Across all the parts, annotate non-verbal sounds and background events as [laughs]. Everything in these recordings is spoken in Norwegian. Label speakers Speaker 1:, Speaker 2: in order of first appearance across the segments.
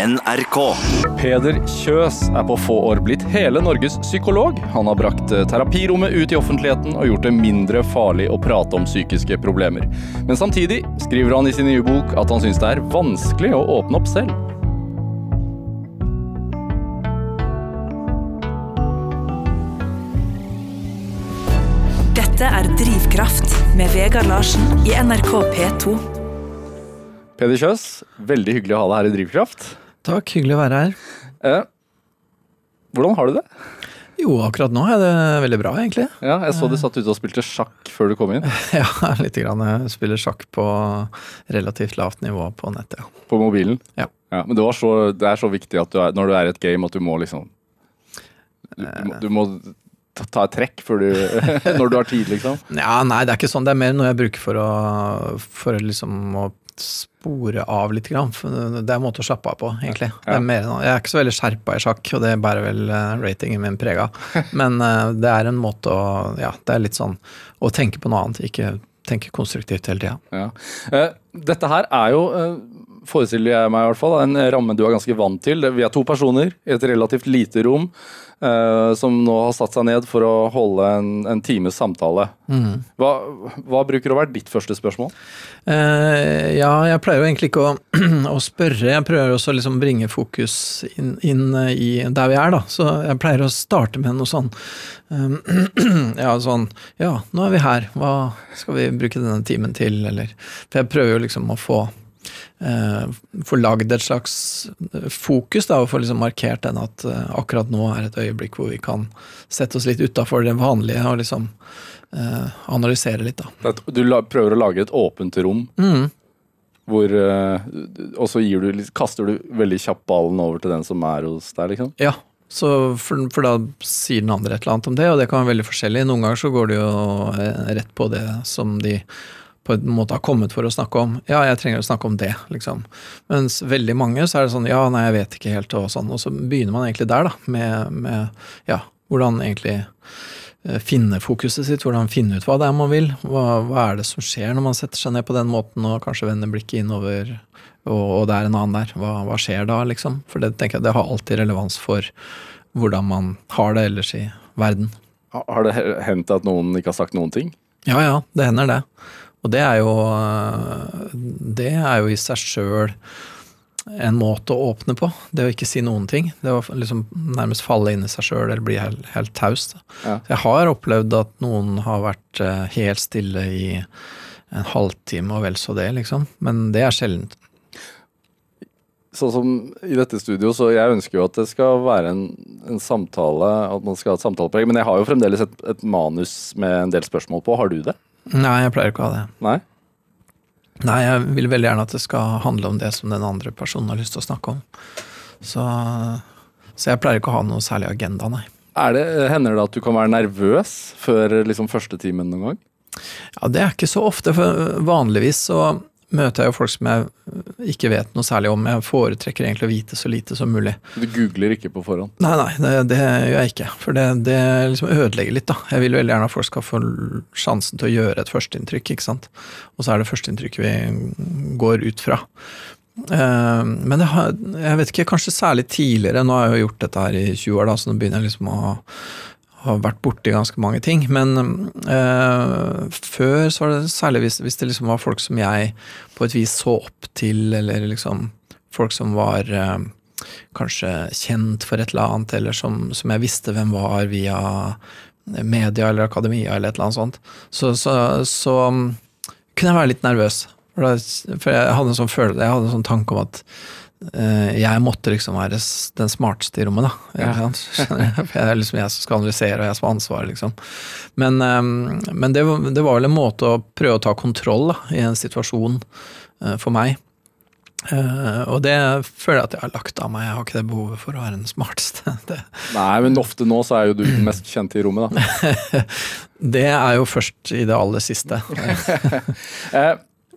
Speaker 1: NRK.
Speaker 2: Peder Kjøs er på få år blitt hele Norges psykolog. Han har brakt eh, terapirommet ut i offentligheten og gjort det mindre farlig å prate om psykiske problemer. Men samtidig skriver han i sin nye bok at han syns det er vanskelig å åpne opp selv.
Speaker 3: Dette er Drivkraft med Vegard Larsen i NRK P2.
Speaker 2: Peder Kjøs, veldig hyggelig å ha deg her i Drivkraft.
Speaker 4: Takk, hyggelig å være her.
Speaker 2: Eh, hvordan har du det?
Speaker 4: Jo, akkurat nå er det veldig bra, egentlig.
Speaker 2: Ja, Jeg så du satt ute og spilte sjakk før du kom inn. [laughs]
Speaker 4: Ja, lite grann. Jeg spiller sjakk på relativt lavt nivå på nettet. ja.
Speaker 2: På mobilen.
Speaker 4: Ja.
Speaker 2: men det, var så, det er så viktig at du er, når du er i et game at du må liksom Du, du må, ta- et trekk før du, [laughs] når du har tid, liksom.
Speaker 4: Ja, nei, det er ikke sånn. Det er mer noe jeg bruker for å, for liksom å spore av litt. Grann. Det er en måte å slappe av på, egentlig. Det
Speaker 2: Ja.
Speaker 4: er mer, jeg er ikke så veldig skjerpa i sjakk, og det bærer vel eh, ratingen min preg av. [laughs] Men eh, det er en måte å Ja, det er litt sånn å tenke på noe annet, ikke tenke konstruktivt hele tida.
Speaker 2: Ja. Eh, dette her er jo, forestiller jeg meg i hvert fall, en ramme du er ganske vant til. Vi er to personer i et relativt lite rom som nå har satt seg ned for å holde en, en times samtale. Hva, hva bruker å være ditt første spørsmål?
Speaker 4: Eh, ja, jeg pleier jo egentlig ikke å, [clears throat] å spørre. Jeg prøver også å liksom bringe fokus inn, inn i der vi er, da. Så jeg pleier å starte med noe sånn um, [clears throat] Ja, sånn Ja, nå er vi her. Hva skal vi bruke denne timen til, eller For jeg prøver jo liksom å få eh, få lagd et slags fokus, da, og få liksom markert den at eh, akkurat nå er et øyeblikk hvor vi kan sette oss litt utafor det vanlige og liksom eh, analysere litt, da.
Speaker 2: Du prøver å lage et åpent rom,
Speaker 4: Mm.
Speaker 2: hvor, eh, og så du, kaster du veldig kjapt ballen over til den som er hos deg, liksom?
Speaker 4: Ja, så for, for da sier den andre et eller annet om det, og det kan være veldig forskjellig. Noen ganger så går det jo eh, rett på det som de på en måte har kommet for å snakke om. Ja, jeg trenger å snakke om det, liksom. Mens veldig mange så er det sånn ja, nei, jeg vet ikke helt, og sånn. Og så begynner man egentlig der, da, med, med ja, hvordan egentlig eh, finne fokuset sitt, hvordan finne ut hva det er man vil. Hva, hva er det som skjer når man setter seg ned på den måten og kanskje vender blikket innover, og, og det er en annen der. Hva, hva skjer da, liksom? For det tenker jeg det har alltid relevans for hvordan man har det ellers i verden.
Speaker 2: Har det hendt at noen ikke har sagt noen ting?
Speaker 4: Ja, ja, det hender det. Og det er jo Det er jo i seg sjøl en måte å åpne på. Det å ikke si noen ting. Det å liksom nærmest falle inn i seg sjøl eller bli helt, helt taus.
Speaker 2: Ja.
Speaker 4: Jeg har opplevd at noen har vært eh, helt stille i en halvtime og vel så det, liksom. Men det er sjeldent.
Speaker 2: Sånn som i dette studio, så jeg ønsker jo at det skal være en, en samtale, at man skal ha et samtalepreg, men jeg har jo fremdeles et, et manus med en del spørsmål på. Har du det?
Speaker 4: Nei, jeg pleier ikke å ha det.
Speaker 2: Nei?
Speaker 4: Nei, jeg vil veldig gjerne at det skal handle om det som den andre personen har lyst til å snakke om. Så, så jeg pleier ikke å ha noe særlig agenda, nei.
Speaker 2: Er det, hender det at du kan være nervøs før liksom første timen noen gang?
Speaker 4: Ja, det er ikke så ofte, for vanligvis så møter jeg jo folk som jeg ikke vet noe særlig om. Jeg foretrekker egentlig å vite så lite som mulig.
Speaker 2: Du googler ikke på forhånd?
Speaker 4: Nei, nei, det, det gjør jeg ikke. For det, det liksom ødelegger litt, da. Jeg vil veldig gjerne at folk skal få sjansen til å gjøre et førsteinntrykk, ikke sant. Og så er det førsteinntrykket vi går ut fra. Eh, Men har, jeg vet ikke, kanskje særlig tidligere, nå har jeg jo gjort dette her i 20 år, da, så nå begynner jeg liksom å ha vært borti ganske mange ting. Men eh, før så var det særlig hvis, hvis det liksom var folk som jeg på et vis så opp til, eller liksom folk som var eh, kanskje kjent for et eller annet, eller som, som jeg visste hvem var via media eller akademia eller et eller annet sånt, så, så, så um, kunne jeg være litt nervøs. For, da, for jeg hadde sånn følelse, jeg hadde en sånn tanke om at jeg måtte liksom være den smarteste i rommet, da.
Speaker 2: Ja. [laughs]
Speaker 4: For jeg liksom jeg som skal analysere, og jeg som har ansvaret, liksom. Men, eh, men det, var, det var vel en måte å prøve å ta kontroll da, i en situasjon eh, for meg. Eh, og det føler jeg at jeg har lagt av meg. Jeg har ikke det behovet for å være den smarteste. [laughs] Det,
Speaker 2: Nei, men ofte nå så er jo du den mest kjente i rommet, da. [laughs]
Speaker 4: det er jo først i det aller siste.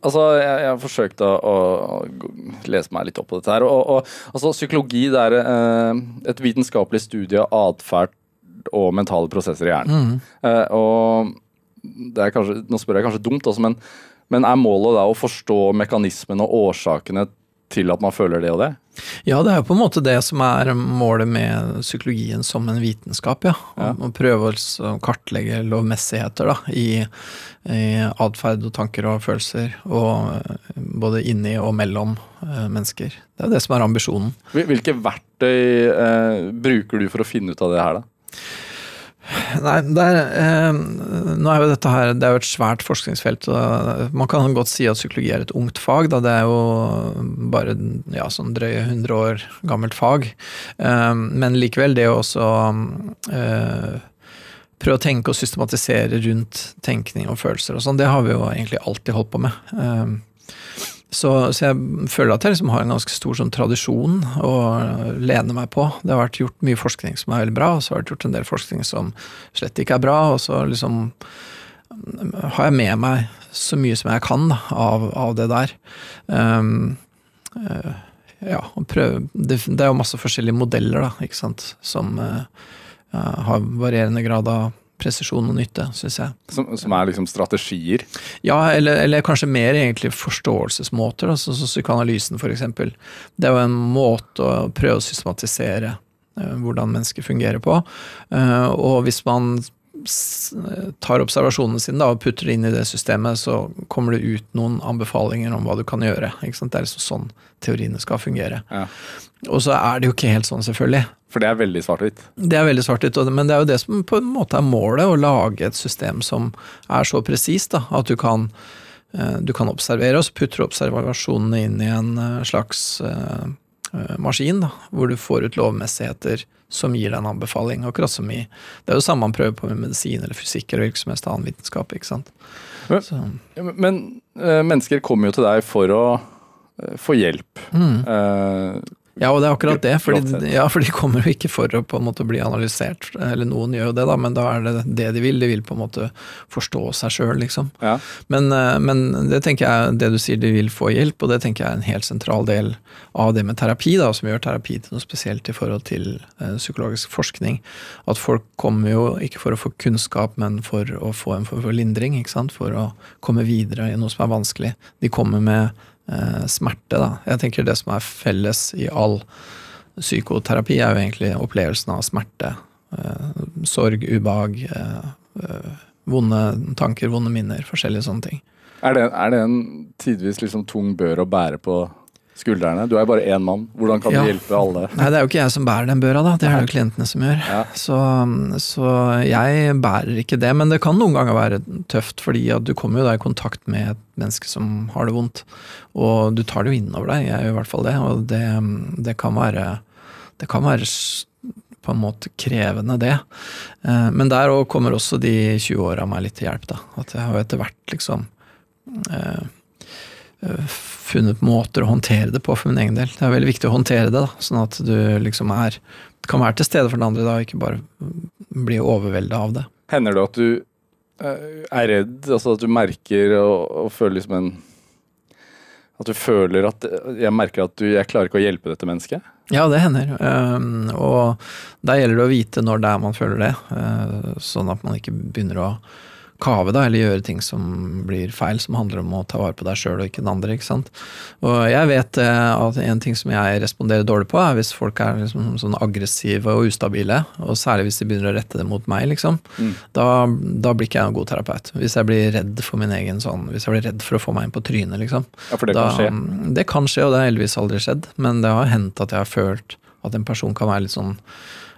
Speaker 2: Altså, jeg, jeg har forsøkt å, å, lese meg litt opp på dette her. Og, og, altså, psykologi det er eh, et vitenskapelig studie av atferd og mentale prosesser i hjernen. Eh, og det er kanskje, nå spør jeg kanskje dumt, også, men, men er målet da å forstå mekanismene og årsakene til at man føler det og det?
Speaker 4: Ja, det er jo på en måte det som er målet med psykologien som en vitenskap, ja.
Speaker 2: Ja.
Speaker 4: Å prøve å kartlegge lovmessigheter da, i, i atferd og tanker og følelser, og eh, både inni og mellom eh, mennesker. Det er det som er ambisjonen.
Speaker 2: Hvilke verktøy eh, bruker du for å finne ut av det her, da?
Speaker 4: Nei, er, eh, nå er jo dette her Det er jo et svært forskningsfelt. Og man kan godt si at psykologi er et ungt fag. Da. Det er jo bare ja, sånn drøye 100 år gammelt fag. Eh, men likevel, det å også eh, prøve å tenke og systematisere rundt tenkning og følelser og sånn, det har vi jo egentlig alltid holdt på med. Så, så jeg føler at jeg liksom har en ganske stor sånn tradisjon å lene meg på. Det har vært gjort mye forskning som er veldig bra, og så har det gjort en del forskning som slett ikke er bra. Og så liksom har jeg med meg så mye som jeg kan av, av det der. Um, uh, ja, prøve det, det er jo masse forskjellige modeller, da, ikke sant, som eh, har varierende grad av presisjon og nytte, syns jeg.
Speaker 2: Som, som er liksom strategier?
Speaker 4: Ja, eller, eller kanskje mer egentlig forståelsesmåter, som psykoanalysen f.eks. Det er jo en måte å prøve å systematisere eh, hvordan mennesker fungerer på. Eh, og hvis man tar observasjonene sine da, og putter det inn i det systemet, så kommer det ut noen anbefalinger om hva du kan gjøre. Det er liksom sånn teoriene skal fungere.
Speaker 2: Ja.
Speaker 4: Og så er det jo ikke helt sånn, selvfølgelig.
Speaker 2: For det er veldig svart-hvitt.
Speaker 4: Det er veldig svart-hvitt, men det er jo det som på en måte er målet, å lage et system som er så presist at du kan, eh, du kan observere, og så putter du observasjonene inn i en eh, slags eh, maskin, da, hvor du får ut lovmessigheter som gir deg en anbefaling. Akkurat som i Det er jo samme man prøver på med medisin eller fysikk eller hvilken som helst annen vitenskap. ikke sant?
Speaker 2: Men-
Speaker 4: Så,
Speaker 2: Men, men mennesker kommer jo til deg for å få hjelp.
Speaker 4: mm. Ja, og det er akkurat det. Fordi, ja, for de kommer jo ikke for å på en måte bli analysert, eller noen gjør jo det, da, men da er det det de vil. De vil på en måte forstå seg sjøl, liksom.
Speaker 2: ja.
Speaker 4: Men, eh, men det tenker jeg, det du sier de vil få hjelp, og det tenker jeg er en helt sentral del av det med terapi, da, som gjør terapi til noe spesielt i forhold til eh, psykologisk forskning. At folk kommer jo ikke for å få kunnskap, men for å få en form for lindring. ikke sant? For å komme videre i noe som er vanskelig. De kommer med smerte, da. Jeg tenker det som er felles i all psykoterapi, er jo egentlig opplevelsen av smerte. Eh, sorg, ubehag, eh, eh, vonde tanker, vonde minner, forskjellige sånne ting.
Speaker 2: Er, det, er det en tidvis liksom tung bør å bære på skuldrene? Du er bare én mann. Hvordan kan
Speaker 4: Ja.
Speaker 2: du hjelpe alle?
Speaker 4: Nei, det er jo ikke jeg som bærer den børa, da. Det er det jo klientene som gjør.
Speaker 2: Ja.
Speaker 4: Så, så jeg bærer ikke det. Men det kan noen ganger være tøft, fordi at du kommer jo da i kontakt med et menneske som har det vondt. Og du tar det jo innover deg. Jeg gjør i hvert fall det. Og det, det kan være Det kan være på en måte krevende, det. Eh, Men der òg kommer også de 20 åra meg litt til hjelp, da. At jeg har jo etter hvert liksom eh, eh, funnet måter å håndtere det på for min egen del. Det er veldig viktig å håndtere det, da, sånn at du liksom er kan være til stede for den andre da, og ikke bare bli overvelda av det.
Speaker 2: Hender det at du eh, er redd, altså at du merker og, og føler liksom en At du føler at Jeg merker at du Jeg klarer ikke å hjelpe dette mennesket.
Speaker 4: Ja, det hender. Um, og der gjelder det å vite når det er man føler det, uh, sånn at man ikke begynner å kave da, eller gjøre ting som blir feil, som handler om å ta vare på deg sjøl og ikke den andre. ikke sant? Og jeg vet uh, at en ting som jeg responderer dårlig på, er hvis folk er liksom sånn aggressive og ustabile, og særlig hvis de begynner å rette det mot meg, liksom.
Speaker 2: Mm.
Speaker 4: Da, da blir ikke jeg en god terapeut. Hvis jeg blir redd for min egen sånn, hvis jeg blir redd for å få meg inn på trynet, liksom.
Speaker 2: Ja, for det
Speaker 4: da,
Speaker 2: kan skje.
Speaker 4: Det kan skje, og det har heldigvis aldri skjedd. Men det har hendt at jeg har følt at en person kan være litt sånn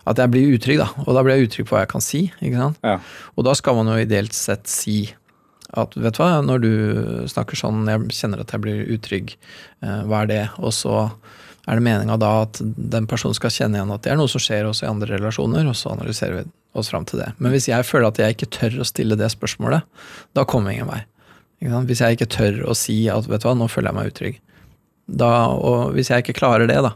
Speaker 4: At jeg blir utrygg, da. Og da blir jeg utrygg på hva jeg kan si. ikke sant?
Speaker 2: Ja.
Speaker 4: Og da skal man jo ideelt sett si at vet du hva, når du snakker sånn, jeg kjenner at jeg blir utrygg, eh, hva er det? Og så er det meninga da at den personen skal kjenne igjen at det er noe som skjer også i andre relasjoner, og så analyserer vi oss fram til det. Men hvis jeg føler at jeg ikke tør å stille det spørsmålet, da kommer ingen vei. Hvis jeg ikke tør å si at vet du hva, nå føler jeg meg utrygg. Da, og hvis jeg ikke klarer det, da,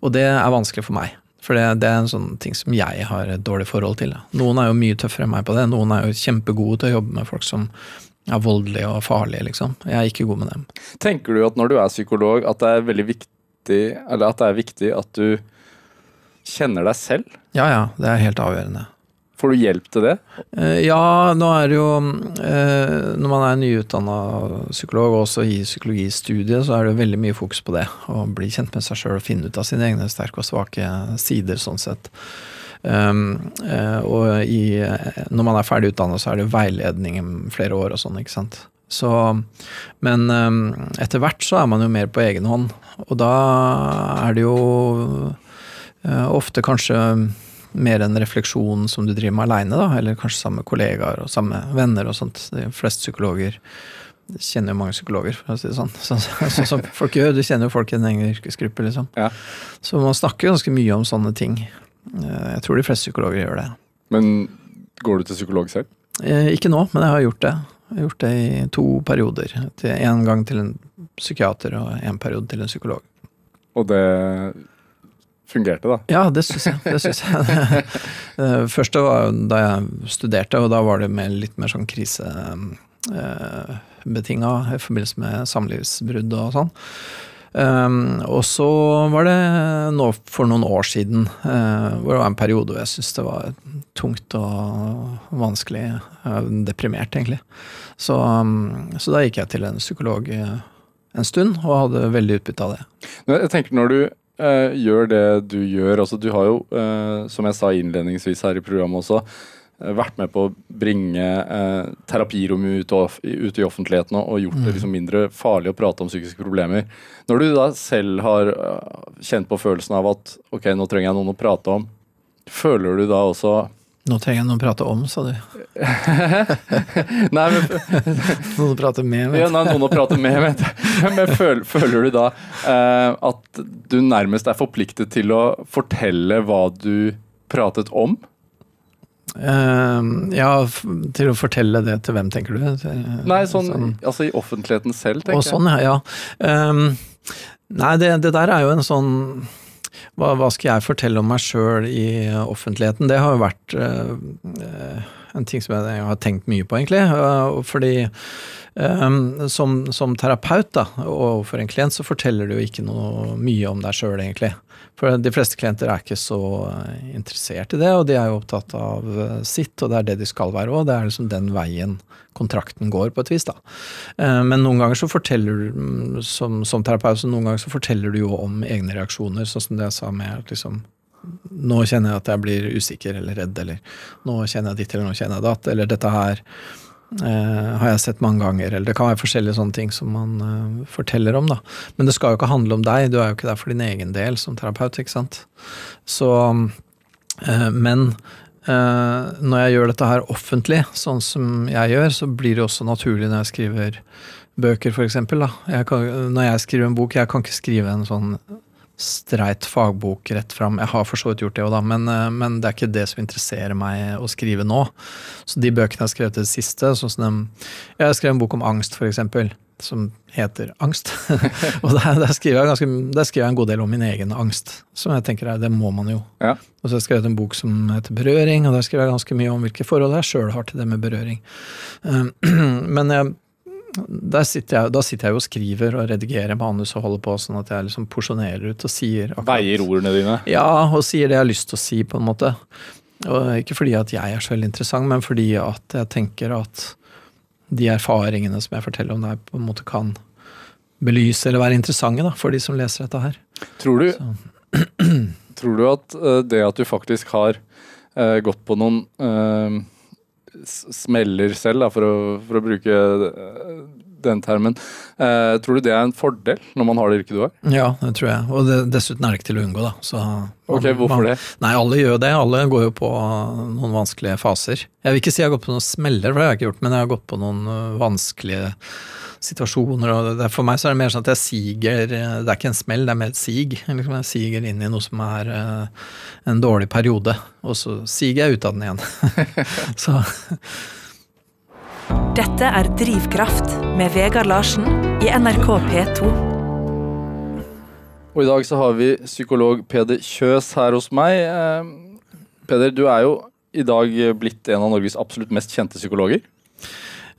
Speaker 4: og det er vanskelig for meg. For det, det er en sånn ting som jeg har et dårlig forhold til. Da. Noen er jo mye tøffere enn meg på det. Noen er jo kjempegode til å jobbe med folk som er voldelige og farlige, liksom. Jeg er ikke god med dem.
Speaker 2: Tenker du at når du er psykolog, at det er veldig viktig Eller at det er viktig at du kjenner deg selv?
Speaker 4: Ja ja, det er helt avgjørende.
Speaker 2: Får du hjelp til det?
Speaker 4: Eh, Ja, nå er det jo eh, Når man er nyutdanna psykolog, og også i psykologistudiet, så er det jo veldig mye fokus på det. Å bli kjent med seg sjøl og finne ut av sine egne sterke og svake sider, sånn sett. Um, eh, og i, når man er ferdig utdanna, så er det veiledning flere år og sånn, ikke sant. Så, men um, etter hvert så er man jo mer på egen hånd, og da er det jo ofte kanskje mer en refleksjon som du driver med aleine, da, eller kanskje sammen med kollegaer og samme venner og sånt. De fleste psykologer kjenner jo mange psykologer, for å si det sånn. [laughs] Sånn så, så folk gjør. Du kjenner jo folk i en egen yrkesgruppe, liksom.
Speaker 2: Ja.
Speaker 4: Så man snakker ganske mye om sånne ting. Eh, Jeg tror de fleste psykologer gjør det.
Speaker 2: Men går du til psykolog selv?
Speaker 4: Eh, Ikke nå, men jeg har gjort det. Jeg har gjort det i to perioder. Én En gang til en psykiater og en periode til en psykolog.
Speaker 2: Og det fungerte, da?
Speaker 4: Ja, det syns jeg. Det synes jeg. [laughs] Det første var da jeg studerte, og da var det med litt mer sånn krisebetinga i forbindelse med samlivsbrudd og sånn. Um, og så var det nå for noen år siden, uh, hvor det var en periode hvor jeg syntes det var tungt og vanskelig, eh, deprimert egentlig. Så, um, så da gikk jeg til en psykolog eh, en stund, og hadde veldig utbytte av det.
Speaker 2: Jeg tenker når du eh, gjør det du gjør altså Du har jo, uh, som jeg sa innledningsvis her i programmet også, uh, vært med på å bringe uh, terapirommet ut, og- ut i offentligheten og, gjort det liksom mindre farlig å prate om psykiske problemer. Når du da selv har kjent på følelsen av at ok, nå trenger jeg noen å prate om, føler du da også
Speaker 4: Nå trenger jeg noen å prate om, sa du. [laughs]
Speaker 2: Nei, men [laughs]
Speaker 4: Noen å prate med. vet du.
Speaker 2: nei, noen å prate med, vet du. Men føler, føler du da eh, at du nærmest er forpliktet til å fortelle hva du pratet om?
Speaker 4: Eh, ja, til å fortelle det til hvem, tenker du?
Speaker 2: Nei, sånn, altså i offentligheten selv, tenker
Speaker 4: Og
Speaker 2: Å,
Speaker 4: sånn, ja. ja. Ehm, nei, det, det der er jo en sånn hva, hva skal jeg fortelle om meg sjøl i offentligheten? Det har jo vært eh, en ting som jeg har tenkt mye på, egentlig. eh, fordi ehm, som, som terapeut da, for en klient, så forteller du jo ikke noe mye om deg sjøl, egentlig. For de fleste klienter er ikke så interessert i det, og de er jo opptatt av eh, sitt, og det er det de skal være òg. Det er liksom den veien kontrakten går, på et vis. da. Eh, Men noen ganger så forteller du, mm, som, som terapeut, så noen ganger så forteller du jo om egne reaksjoner, sånn som det jeg sa med liksom Nå kjenner jeg at jeg blir usikker eller redd, eller nå kjenner jeg ditt, eller nå kjenner jeg datt, eller dette her eh, har jeg sett mange ganger, eller det kan være forskjellige sånne ting som man eh, forteller om, da. Men det skal jo ikke handle om deg, du er jo ikke der for din egen del som terapeut, ikke sant. Så eh, Men eh, når jeg gjør dette her offentlig, sånn som jeg gjør, så blir det også naturlig når jeg skriver bøker. Da. Når jeg skriver en bok, jeg kan ikke skrive en sånn streit fagbok rett fram. Jeg har for så vidt gjort det òg, da, men, eh, men det er ikke det som interesserer meg å skrive nå. Så de bøkene jeg har skrevet til det siste, sånn som de, Jeg har skrevet en bok om angst, eksempel, som heter Angst. [laughs] og der, der, skriver jeg ganske, der skriver jeg en god del om min egen angst, som jeg tenker er, det må man jo.
Speaker 2: Ja.
Speaker 4: Og så har jeg skrevet en bok som heter Berøring, og der skriver jeg ganske mye om hvilke forhold jeg sjøl har til det med berøring. Um, [clears throat] men jeg, sitter jeg, da sitter jeg jo og skriver og redigerer manus og holder på sånn at jeg liksom porsjonerer ut og sier akkurat-
Speaker 2: Veier ordene dine?
Speaker 4: ja, og sier det jeg har lyst til å si, på en måte. Og ikke fordi at jeg er så veldig interessant, men fordi at jeg tenker at de erfaringene som jeg forteller om der, på en måte kan belyse eller være interessante da, for de som leser dette her.
Speaker 2: Tror du, [clears throat] tror du at eh, det at du faktisk har eh, gått på noen eh, smeller selv, da, for, å, for å bruke eh, den termen, eh, tror du det er en fordel når man har det yrket du har?
Speaker 4: Ja, det tror jeg. Og det, dessuten er det ikke til å unngå, da. Så
Speaker 2: Ok, Hvorfor
Speaker 4: man-
Speaker 2: det?
Speaker 4: Nei, alle gjør det. Alle går jo på noen vanskelige faser. Jeg vil ikke si jeg har gått på noen smeller, for det har jeg ikke gjort, men jeg har gått på noen ø, vanskelige situasjoner. og det, For meg så er det mer sånn at jeg siger Det er ikke en smell, det er mer et sig. Liksom jeg siger inn i noe som er ø, en dårlig periode, og så siger jeg ut av den igjen. [laughs] så
Speaker 3: Dette er Drivkraft med Vegard Larsen i NRK P2.
Speaker 2: Og i dag så har vi psykolog Peder Kjøs her hos meg. Eh, Peder, du er jo i dag blitt en av Norges absolutt mest kjente psykologer.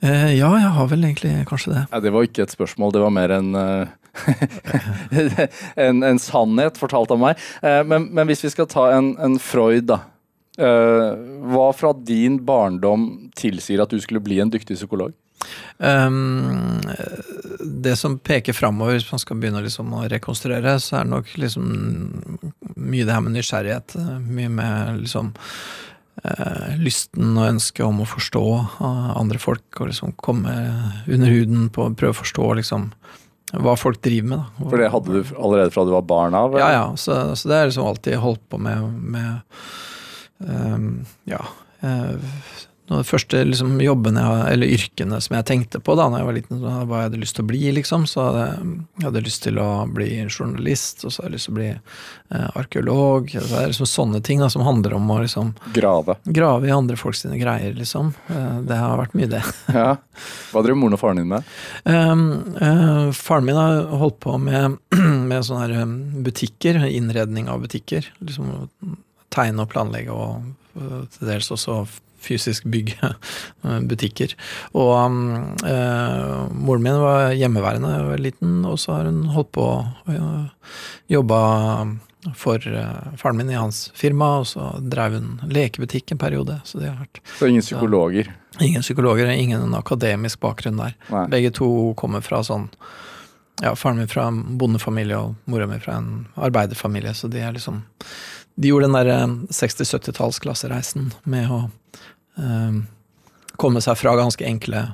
Speaker 4: Eh, ja, jeg har vel egentlig kanskje det.
Speaker 2: Ja, det var ikke et spørsmål, det var mer en eh, [laughs] en, en sannhet fortalt av meg. Eh, men, men hvis vi skal ta en, en Freud, da. Eh, hva fra din barndom tilsier at du skulle bli en dyktig psykolog?
Speaker 4: Um, det som peker framover, hvis man skal begynne liksom å rekonstruere, så er det nok liksom mye det her med nysgjerrighet. Mye med liksom eh, lysten og ønsket om å forstå uh, andre folk, og liksom komme under huden på prøve å forstå liksom hva folk driver med. Da.
Speaker 2: For det hadde du allerede fra du var barn av?
Speaker 4: Ja, ja. Så, så det er liksom alltid holdt på med, med um, Ja. Uh, de første liksom, jobbene eller yrkene som jeg tenkte på da når jeg var liten, hva jeg hadde lyst til å bli, liksom. Så hadde, jeg hadde lyst til å bli journalist, og så hadde jeg lyst til å bli eh, arkeolog. Så det er liksom sånne ting da, som handler om å liksom
Speaker 2: Grave.
Speaker 4: Grave i andre folks sine greier, liksom. Eh, det har vært mye, det. [laughs]
Speaker 2: ja. Hva drev moren og faren din med?
Speaker 4: Um, uh, faren min har holdt på med, [clears throat] med sånne her um, butikker, innredning av butikker. Liksom tegne og planlegge og uh, til dels også fysisk bygge butikker. Og øh, moren min var hjemmeværende da jeg var liten, og så har hun holdt på å øh, jobba for øh, faren min i hans firma, og så drev hun lekebutikk en periode. Så det har vært
Speaker 2: Så ingen psykologer?
Speaker 4: Så, ingen psykologer, ingen akademisk bakgrunn der. Nei. Begge to kommer fra sånn ja, faren min fra en bondefamilie og mora mi fra en arbeiderfamilie, så de er liksom De gjorde den der 60-70-tallsklassereisen med å eh, komme seg fra ganske enkle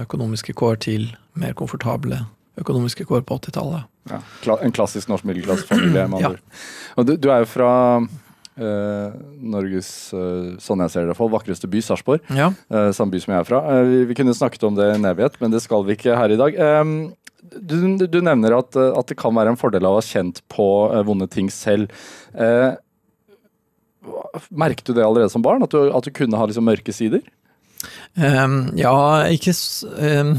Speaker 4: økonomiske kår til mer komfortable økonomiske kår på 80-tallet.
Speaker 2: Ja, en klassisk norsk middelklassefamilie, med andre ja. Og du, du, er jo fra eh, Norges, uh, sånn jeg ser det iallfall, vakreste by, Sarpsborg. Ja. Eh, samme by som jeg er fra. Vi, vi, kunne snakket om det i en evighet, men det skal vi ikke her i dag. Du, du, nevner at, at, det kan være en fordel av å ha kjent på vonde ting selv. Eh, Merket du det allerede som barn, at du, at du kunne ha liksom mørke sider?
Speaker 4: Um, ja, ikke, um,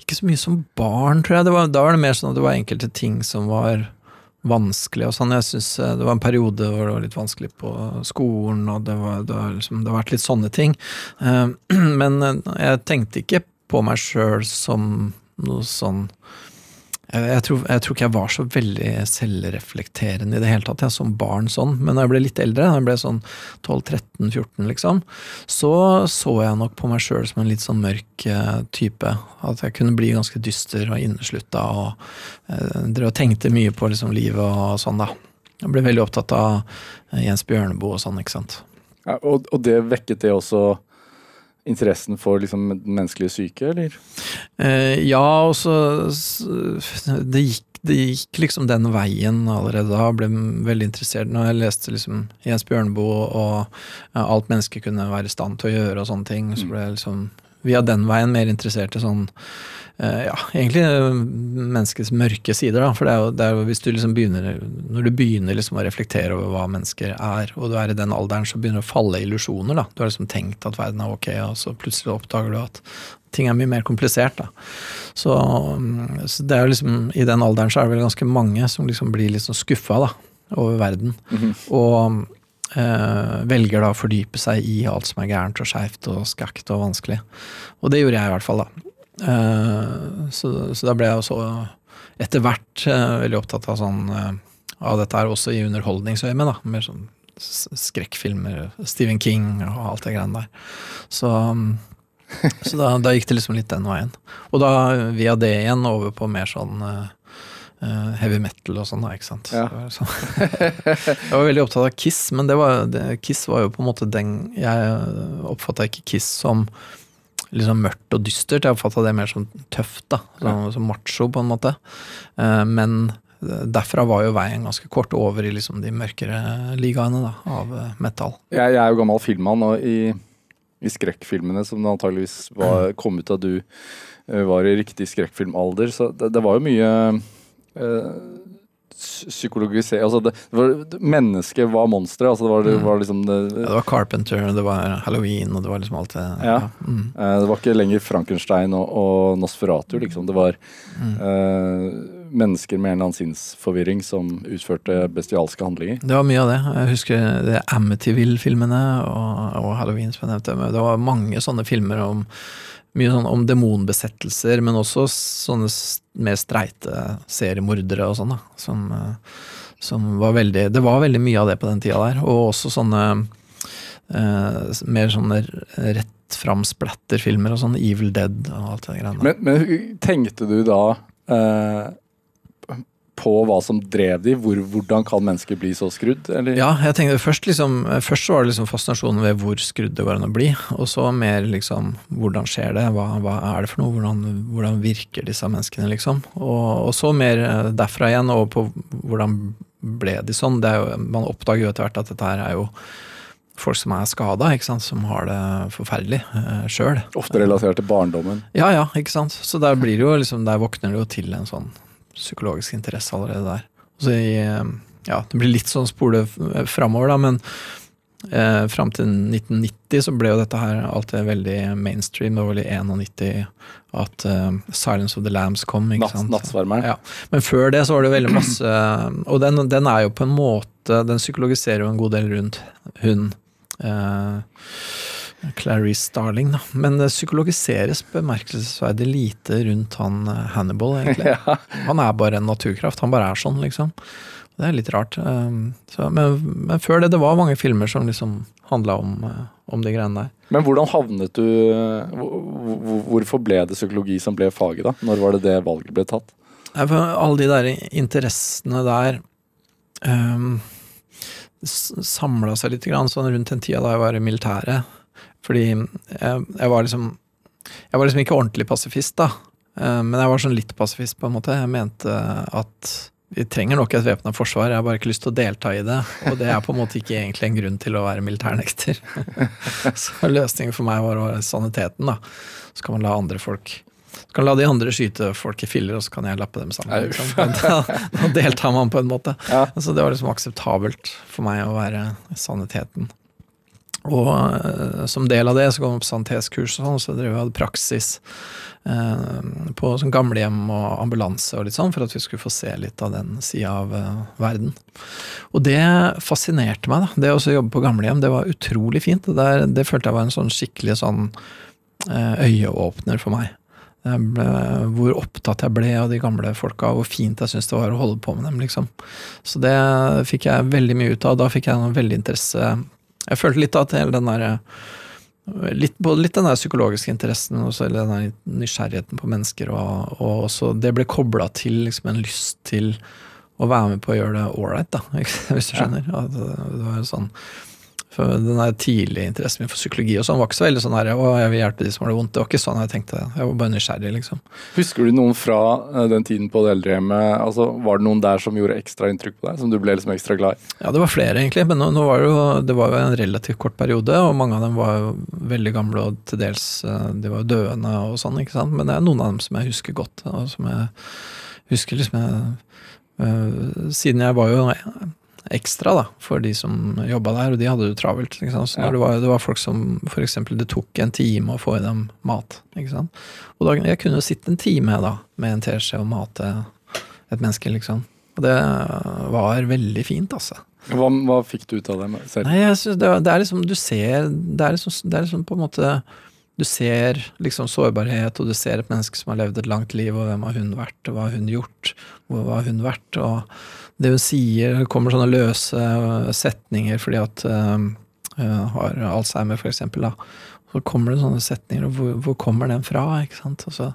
Speaker 4: ikke, så mye som barn, tror jeg. Var, da var det mer sånn at det var enkelte ting som var vanskelig og sånn. Jeg synes eh, Det var en periode hvor det var litt vanskelig på skolen, og det, var, det, var liksom, det har vært litt sånne ting. Um, [clears throat] men eh, jeg tenkte ikke på meg sjøl som noe sånn jeg tror, jeg tror, ikke jeg var så veldig selvreflekterende i det hele tatt, jeg, som barn sånn. Men da jeg ble litt eldre, da jeg ble sånn 12-13-14, liksom, så så jeg nok på meg sjøl som en litt sånn mørk uh, type. At jeg kunne bli ganske dyster og inneslutta og uh, drev og tenkte mye på liksom, livet og sånn, da. Jeg ble veldig opptatt av Jens Bjørneboe og sånn, ikke sant.
Speaker 2: Ja, og, og det vekket det også interessen for liksom menneskelige syke, eller?
Speaker 4: Eh, ja, og så det gikk, det gikk liksom den veien allerede da. Ble veldig interessert når jeg leste liksom Jens Bjørneboe og ja, alt mennesket kunne være i stand til å gjøre og sånne ting. Så mm. ble jeg liksom via den veien mer interessert i sånn Eh, ja, egentlig eh, menneskets mørke sider. Da. For det er, jo, det er jo, hvis du liksom begynner Når du begynner liksom å reflektere over hva mennesker er, og du er i den alderen, så begynner det å falle illusjoner. Da. Du har liksom tenkt at verden er ok, og så plutselig oppdager du at ting er mye mer komplisert. Da. Så, mm, så det er jo liksom I den alderen så er det vel ganske mange som liksom blir litt liksom skuffa da, over verden. Mm -hmm. Og velger da å fordype seg i alt som er gærent og skeivt og skakt og vanskelig. Og det gjorde jeg i hvert fall, da. Eh, så, så, da ble jeg også etter hvert eh, veldig opptatt av sånn eh, av dette her også i underholdningsøyemed, da. Mer sånn skrekkfilmer, Stephen King og alt det greiene der. Så, [laughs] så da, da, gikk det liksom litt den veien. Og da via det igjen over på mer sånn heavy metal og sånn, da, ikke sant. Ja. Så, [laughs] jeg var veldig opptatt av Kiss, men det var, det, Kiss var jo på en måte den Jeg oppfatta ikke Kiss som liksom mørkt og dystert. Jeg oppfatta det mer som tøft, da. Som, som, macho, på en måte. Uh, men derfra var jo veien ganske kort over i liksom de mørkere ligaene da, av metal.
Speaker 2: Jeg, jeg, er jo gammel filmmann, og i, i skrekkfilmene som det antageligvis var, kom ut da du var i riktig skrekkfilmalder, så det, det var jo mye psykologisere altså det, det var, Mennesket var monsteret. Altså det, var, det,
Speaker 4: mm.
Speaker 2: var liksom det,
Speaker 4: ja, det var Carpenter, det var Halloween, og det var liksom alt det
Speaker 2: Ja. Mm. Eh, det var ikke lenger Frankenstein og, og Nosferatu, liksom. Det var mm. uh, mennesker med en eller annen sinnsforvirring som utførte bestialske handlinger.
Speaker 4: Det var mye av det. Jeg husker det Amityville-filmene og, og Halloween, som jeg nevnte. Det var mange sånne filmer om mye sånn om demonbesettelser, men også sånne mer streite seriemordere og sånn, da. Som, eh, som, var veldig Det var veldig mye av det på den tida der. Og også sånne eh, mer sånne rett fram splatterfilmer og sånn Evil Dead og alt det greiene.
Speaker 2: Men, men tenkte du da eh, på hva som drev de? Hvor, hvordan kan mennesker bli så skrudd? Eller?
Speaker 4: Ja, jeg tenkte først liksom Først var det liksom fascinasjonen ved hvor skrudd det går an å bli. Og så mer liksom hvordan skjer det? Hva, hva er det for noe? Hvordan, hvordan virker disse menneskene, liksom? Og, og, så mer eh, derfra igjen over på hvordan ble de sånn? Det er jo, man oppdager jo etter hvert at dette her er jo folk som er skada, som har det forferdelig eh, sjøl.
Speaker 2: Ofte relatert til barndommen.
Speaker 4: Ja, ja, ikke sant. Så der blir det jo liksom, der våkner det jo til en sånn psykologisk interesse allerede der. Så i, eh, ja, det blir litt sånn spole framover, da, men eh, fram til 1990 så ble jo dette her alltid veldig mainstream. Det var vel i 91 at uh, Silence of the Lambs kom. ikke
Speaker 2: Natt, sant? Nattsvermeren.
Speaker 4: Ja. Men før det så var det veldig masse Og den, den, er jo på en måte Den psykologiserer jo en god del rundt hun. Uh, Clarice Starling, da. Men det psykologiseres bemerkelsesverdig lite rundt han eh, Hannibal, egentlig. [laughs] ja. Han er bare en naturkraft. Han bare er sånn, liksom. Det er litt rart. Um, så, men, men, før det, det var mange filmer som liksom handla om, eh, om, de greiene der.
Speaker 2: Men hvordan havnet du Hvorfor ble det psykologi som ble faget, da? Når var det det valget ble tatt?
Speaker 4: Alle de der interessene der um, samla seg litt grann, sånn rundt den tida da jeg var i militæret. Fordi jeg, jeg, var liksom Jeg var liksom ikke ordentlig pasifist, da. Eh, men jeg var sånn litt pasifist, på en måte. Jeg mente at vi trenger nok et væpna forsvar, jeg har bare ikke lyst til å delta i det. Og det er på en måte ikke egentlig en grunn til å være militærnekter. [laughs] Så løsningen for meg var å være saniteten, da. Så kan man la andre folk så kan la de andre skyte folk i filler, og så kan jeg lappe dem sammen. Liksom. Da, da deltar man på en måte. Ja. Så det var liksom akseptabelt for meg å være saniteten. Og uh, som del av det så kom jeg på sanitetskurs og sånn, så drev vi hadde praksis uh, på sånn gamlehjem og ambulanse og litt sånn, for at vi skulle få se litt av den sida av uh, verden. Og det fascinerte meg, da. Det å jobbe på gamlehjem, det var utrolig fint. Det, der, det følte jeg var en sånn skikkelig sånn øyeåpner for meg. Ble, hvor opptatt jeg ble av de gamle folka, hvor fint jeg syntes det var å holde på med dem. liksom. Så det fikk jeg veldig mye ut av. Da fikk jeg noe veldig interesse jeg følte litt at hele den der litt, Både litt den der psykologiske interessen og så den der nysgjerrigheten på mennesker, og, og også det ble kobla til liksom en lyst til å være med på å gjøre det ålreit, [laughs] hvis du skjønner. Ja. det, det var sånn for den der tidlige interessen min for psykologi og sånn var ikke så veldig sånn her, å, jeg vil hjelpe de som har det vondt. Det var ikke sånn jeg tenkte. Jeg var bare nysgjerrig, liksom.
Speaker 2: Husker du noen fra eh, den tiden på det eldrehjemmet? Altså, var det noen der som gjorde ekstra inntrykk på deg? Som du ble liksom ekstra glad i?
Speaker 4: Ja, det var flere, egentlig. Men nå, nå var det, jo, det var jo en relativt kort periode, og mange av dem var jo veldig gamle og til dels eh, De var jo døende og sånn, ikke sant. Men det er noen av dem som jeg husker godt, og som jeg husker liksom jeg, øh, Siden jeg var jo ekstra da, for de som jobba der, og de hadde det travelt. Så ja. det, var, det, var, folk som f.eks. det tok en time å få i dem mat. ikke sant? Og da, jeg kunne jo sitte en time da, med en teskje og mate et menneske, liksom. Og det var veldig fint, altså.
Speaker 2: Hva, hva fikk du ut av det selv?
Speaker 4: Nei, jeg synes det, det, er liksom, Du ser det er, liksom, det er liksom på en måte Du ser liksom sårbarhet, og du ser et menneske som har levd et langt liv, og hvem har hun vært, og hva har hun gjort, hvor har hun vært? og det hun sier, kommer sånne løse øh, setninger fordi at uh, har Alzheimer, for eksempel, da. Så kommer det sånne setninger, og hvor, hvor kommer den fra? ikke sant? Og så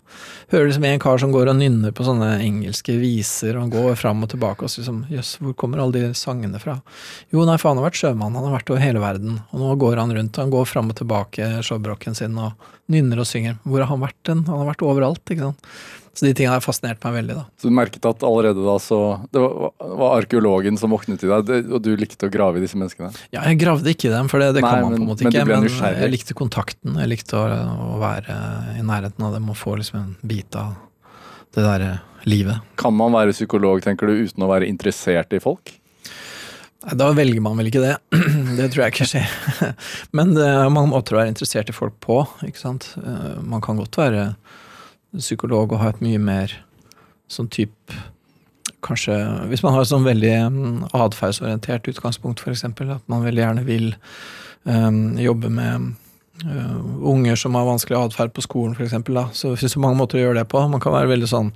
Speaker 4: hører du liksom en kar som går og nynner på sånne engelske viser, og han går fram og tilbake og sier liksom Jøss, hvor kommer alle de sangene fra? Jo, nei, for han har vært sjømann, han har vært over hele verden, og nå går han rundt, han går fram og tilbake showbroken sin og nynner og synger. Hvor har han vært den? Han har vært overalt, ikke sant. Så de tingene har fascinert meg veldig. da.
Speaker 2: Så du merket at allerede da så Det var, var arkeologen som våknet i deg, og du likte å grave i disse menneskene?
Speaker 4: Ja, jeg gravde ikke i dem, for det, det Nei, kan man men, på en måte ikke. Men, men jeg likte kontakten. Jeg likte å, å, være i nærheten av dem og få liksom en bit av det derre livet.
Speaker 2: Kan man være psykolog, tenker du, uten å være interessert i folk?
Speaker 4: Da velger man vel ikke det. [clears throat] Det tror jeg ikke skjer. [laughs] Men det er mange måter å være interessert i folk på. ikke sant? Eh, man kan godt være psykolog og ha et mye mer sånn type Kanskje hvis man har et sånn veldig mm, atferdsorientert utgangspunkt, f.eks. At man veldig gjerne vil um, jobbe med uh, unger som har vanskelig atferd på skolen, f.eks. Så det finnes mange måter å gjøre det på. Man kan være veldig sånn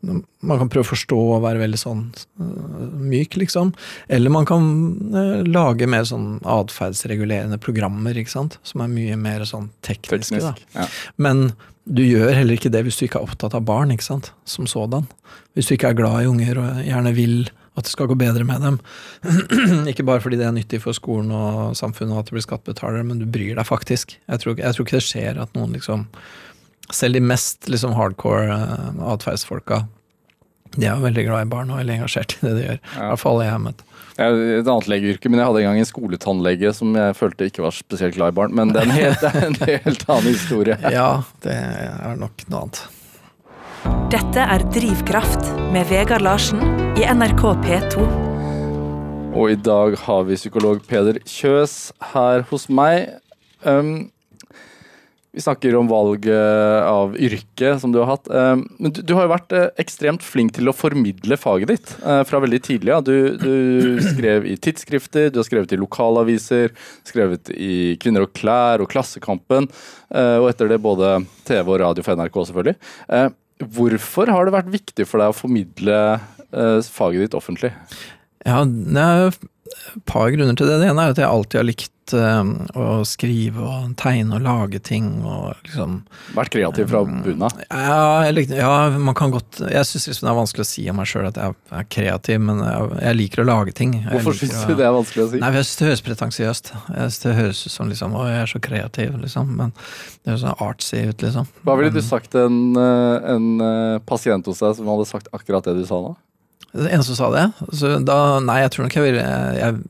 Speaker 4: Man kan prøve å forstå og være veldig sånn øh, myk, liksom. Eller man kan øh, lage mer sånn atferdsregulerende programmer, ikke sant. Som er mye mer sånn tekniske, da.
Speaker 2: Ja.
Speaker 4: Men du gjør heller ikke det hvis du ikke er opptatt av barn, ikke sant. Som sådan. Hvis du ikke er glad i unger og gjerne vil at det skal gå bedre med dem. [clears throat] ikke bare fordi det er nyttig for skolen og samfunnet og at det blir skattebetalere, men du bryr deg faktisk. Jeg tror, jeg tror ikke det skjer at noen liksom Selv de mest liksom hardcore uh, atferdsfolka, de er jo veldig glad i barn og veldig engasjert i det de gjør. I hvert fall alle jeg har møtt.
Speaker 2: Jeg er et annet legeyrke, men jeg hadde en gang en skoletannlege som jeg følte ikke var spesielt glad i barn. Men det er en helt, er en helt annen historie. [laughs]
Speaker 4: Ja, det er nok noe annet.
Speaker 3: Dette er Drivkraft med Vegard Larsen i NRK P2.
Speaker 2: Og i dag har vi psykolog Peder Kjøs her hos meg. Um, vi snakker om valget av yrke som du har hatt. Um, men du, har jo vært eh, ekstremt flink til å formidle faget ditt eh, fra veldig tidlig. av. Du, du skrev i tidsskrifter, du har skrevet i lokalaviser, skrevet i Kvinner og klær og Klassekampen, eh, og etter det både TV og radio for NRK selvfølgelig. Eh, hvorfor har det vært viktig for deg å formidle eh, faget ditt offentlig?
Speaker 4: Ja, det er et par grunner til det. Det ene er at jeg alltid har likt eh, å skrive og tegne og lage ting og liksom
Speaker 2: Vært kreativ fra bunnen av?
Speaker 4: Ja, ja man kan godt Jeg syns liksom det er vanskelig å si om meg sjøl at jeg er kreativ, men jeg, jeg liker å lage ting. Jeg
Speaker 2: Hvorfor syns du det er vanskelig å si?
Speaker 4: Nei, for Jeg syns det høres pretensiøst. Jeg synes Det høres ut som liksom Å, jeg er så kreativ, liksom. Men det høres sånn artsy ut, liksom.
Speaker 2: Hva ville du sagt en, eh, en eh, pasient hos deg som hadde sagt akkurat det du sa nå?
Speaker 4: Det eneste en som sa det. Så da Nei, jeg tror nok jeg ville jeg,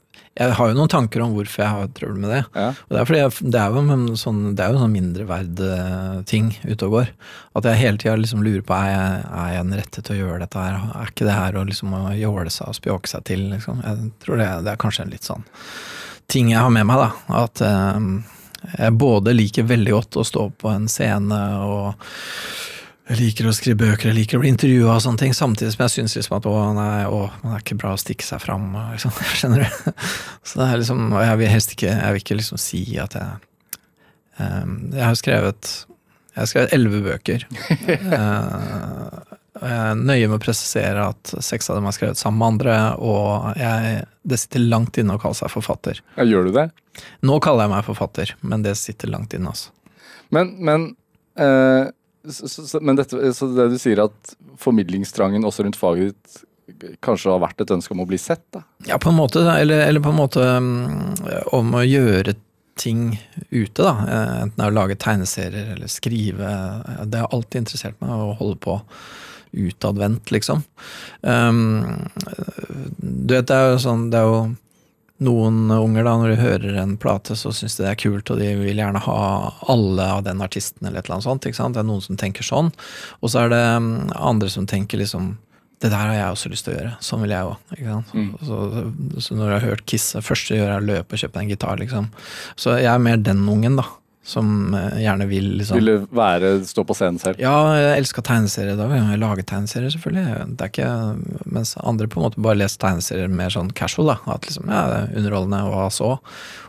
Speaker 4: jeg har jo noen tanker om hvorfor jeg har trøbbel med det.
Speaker 2: Ja.
Speaker 4: Og det er fordi jeg, det er jo en sånn, det er jo en sånn mindreverd-ting ute og går. At jeg hele tida liksom lurer på er jeg, er jeg den rette til å gjøre dette her. Er ikke det her å liksom jåle seg og spjåke seg til, liksom. Jeg tror det, det er kanskje en litt sånn ting jeg har med meg, da. At eh, jeg både liker veldig godt å stå på en scene og jeg liker å skrive bøker, jeg liker å bli intervjua og sånne ting, samtidig som jeg syns liksom at å nei, å, man er ikke bra å stikke seg fram, liksom, [laughs] skjønner du? Så det er liksom, og jeg vil helst ikke, jeg vil ikke liksom si at jeg um, Jeg har skrevet jeg har skrevet elleve bøker. [laughs] uh, jeg er nøye med å presisere at seks av dem er skrevet sammen med andre, og jeg, det sitter langt inne å kalle seg forfatter.
Speaker 2: Ja, gjør du det?
Speaker 4: Nå kaller jeg meg forfatter, men det sitter langt inne, altså.
Speaker 2: Men, men, eh, så, så, men dette, så det du sier at formidlingstrangen også rundt faget ditt kanskje har vært et ønske om å bli sett? da?
Speaker 4: Ja, på en måte, eller, eller på en måte mm, om å gjøre ting ute, da. Eh, Enten det er å lage tegneserier eller skrive. Det har alltid interessert meg å holde på utadvendt, liksom. Um, du vet, det er jo sånn Det er jo noen unger, da, når de hører en plate, så syns de det er kult, og de vil gjerne ha alle av den artisten, eller et eller annet sånt. ikke sant? Det er noen som tenker sånn. Og så er det mm, andre som tenker liksom det der har jeg også lyst til å gjøre. Sånn vil jeg òg.
Speaker 2: Mm.
Speaker 4: Så, så når jeg har hørt Kiss, det første jeg gjør, er å løpe og kjøpe en gitar, liksom. Så jeg er mer den ungen, da. Som eh, gjerne vil liksom
Speaker 2: Ville være, stå på scenen selv?
Speaker 4: Ja, jeg elsker tegneserier. Da jeg lager tegneserier, selvfølgelig. Det er ikke, mens andre på en måte bare leser tegneserier mer sånn casual. da, At liksom, ja, det er underholdende, og hva så?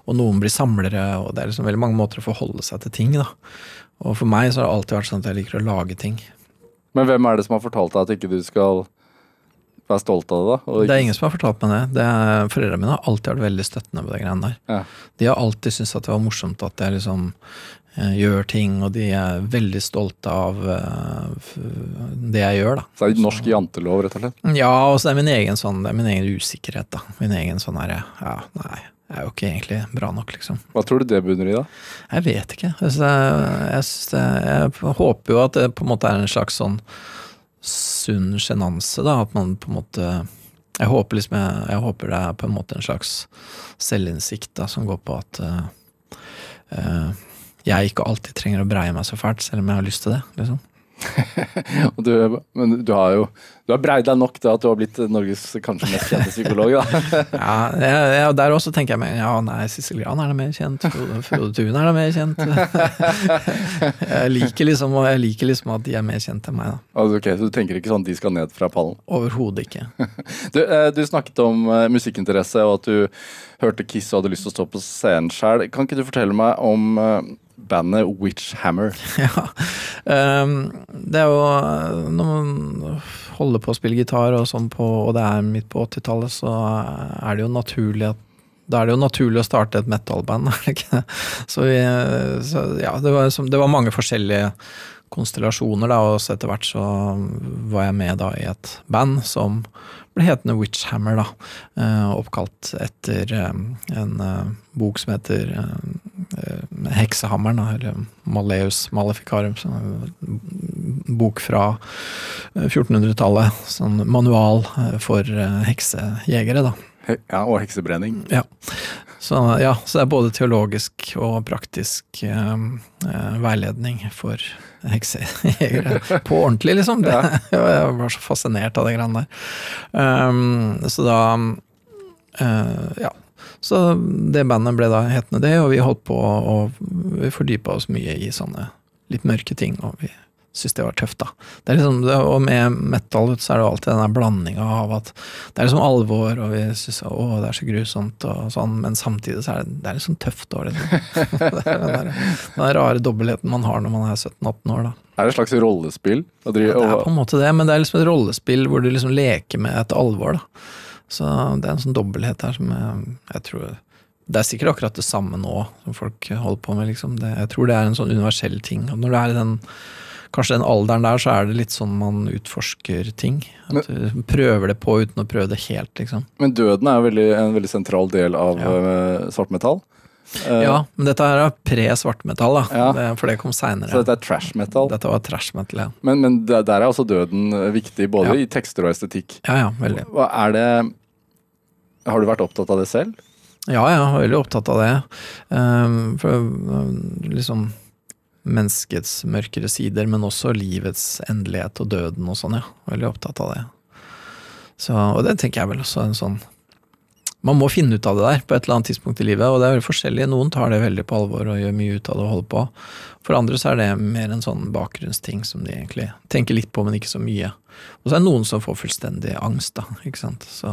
Speaker 4: Og noen blir samlere, og det er liksom veldig mange måter å forholde seg til ting. da. Og for meg så har det alltid vært sånn at jeg liker å lage ting.
Speaker 2: Men hvem er det som har fortalt deg at ikke du skal være stolt av det? da? Og
Speaker 4: Det er ingen som har fortalt meg det. det er, foreldrene mine har alltid vært veldig støttende på de greiene der.
Speaker 2: Ja.
Speaker 4: De har alltid syntes at det var morsomt at jeg liksom eh, gjør ting, og de er veldig stolte av eh, det jeg gjør, da.
Speaker 2: Så det er norsk jantelov, rett og slett?
Speaker 4: Ja, og så er min egen sånn, det er min egen usikkerhet, da. Min egen sånn herre Ja, nei, jeg er jo ikke egentlig bra nok, liksom.
Speaker 2: Hva tror du det bunner i, da?
Speaker 4: Jeg vet ikke. Jeg, det, jeg, det, jeg håper jo at det på en måte er en slags sånn sunn sjenanse, da. At man på en måte Jeg håper liksom jeg, jeg håper det er på en måte en slags selvinnsikt da, som går på at uh, jeg ikke alltid trenger å breie meg så fælt, selv om jeg har lyst til det. liksom. [laughs]
Speaker 2: Du, men du har jo Du har breid deg nok til at du har blitt Norges kanskje mest kjente psykolog. da. [laughs]
Speaker 4: Ja, jeg, jeg, Der også tenker jeg meg ja, nei, Sissel Gran er da mer kjent, Frode, Frode Tune er da mer kjent. [laughs] Jeg liker, liksom, jeg liker liksom at de er mer kjent enn meg, da.
Speaker 2: Altså, ok, Så du tenker ikke sånn at de skal ned fra pallen?
Speaker 4: Overhodet ikke.
Speaker 2: Du, eh, du snakket om eh, musikkinteresse og at du hørte Kiss og hadde lyst til å stå på scenen sjøl. Kan ikke du fortelle meg om eh, bandet Witchhammer. [laughs]
Speaker 4: Ja. Um, det er jo Når man holder på å spille gitar og sånn på, og det er midt på 80-tallet, så er det jo naturlig at da er det jo naturlig å starte et metal-band, [laughs] er det ikke det? Så, så ja, det var, det var, mange forskjellige konstellasjoner, da, og så etter hvert så var jeg med da i et band som ble hetende Witchhammer, da. Eh, oppkalt etter eh, en eh, bok som heter Heksehammeren, eller Maleus Maleficarum. Bok fra 1400-tallet. Sånn manual for heksejegere, da.
Speaker 2: Ja, og heksebrenning.
Speaker 4: Ja. Så, ja, så det er både teologisk og praktisk eh, veiledning for heksejegere. [laughs] På ordentlig, liksom. Det, [laughs] jeg var så fascinert av de greiene der. Um, så da uh, Ja. Så det bandet ble da hetende det, og vi holdt på og vi fordypa oss mye i sånne litt mørke ting. og vi syntes det var tøft, da. Det er liksom, og med metal så er det alltid den blandinga av at det er liksom alvor, og vi syns å, det er så grusomt, og sånn, men samtidig så er det, det er liksom tøft òg, liksom. [laughs] det er den, der, den rare dobbeltheten man har når man er 17-18 år, da.
Speaker 2: Er det et slags rollespill?
Speaker 4: Ja, det er på en måte det, men det er liksom et rollespill hvor du liksom leker med et alvor, da. Så det er en sånn dobbelthet her som jeg, jeg tror det er sikkert akkurat det samme nå som folk holder på med. Liksom. Det, jeg tror det er en sånn universell ting. Og når det er i den kanskje den alderen der, så er det litt sånn man utforsker ting. At du prøver det på uten å prøve det helt, liksom.
Speaker 2: Men døden er veldig, en veldig sentral del av ja. svart metall?
Speaker 4: Uh, ja, men dette her er pre-svartmetall. Ja. for det kom seinere.
Speaker 2: Så dette er trash metal?
Speaker 4: Dette var trash metal, ja.
Speaker 2: Men, men der er altså døden viktig, både ja. i tekster og estetikk.
Speaker 4: Ja, ja, veldig.
Speaker 2: Hva er det Har du vært opptatt av det selv?
Speaker 4: Ja, jeg er veldig opptatt av det. Um, for liksom menneskets mørkere sider, men også livets endelighet og døden og sånn, ja. Veldig opptatt av det. Så, og det tenker jeg vel også en sånn Man må finne ut av det der på et eller annet tidspunkt i livet, og det er veldig forskjellig. Noen tar det veldig på alvor og gjør mye ut av det og holder på. For andre så er det mer en sånn bakgrunnsting som de egentlig tenker litt på, men ikke så mye. Og så er det noen som får fullstendig angst, da, ikke sant. Så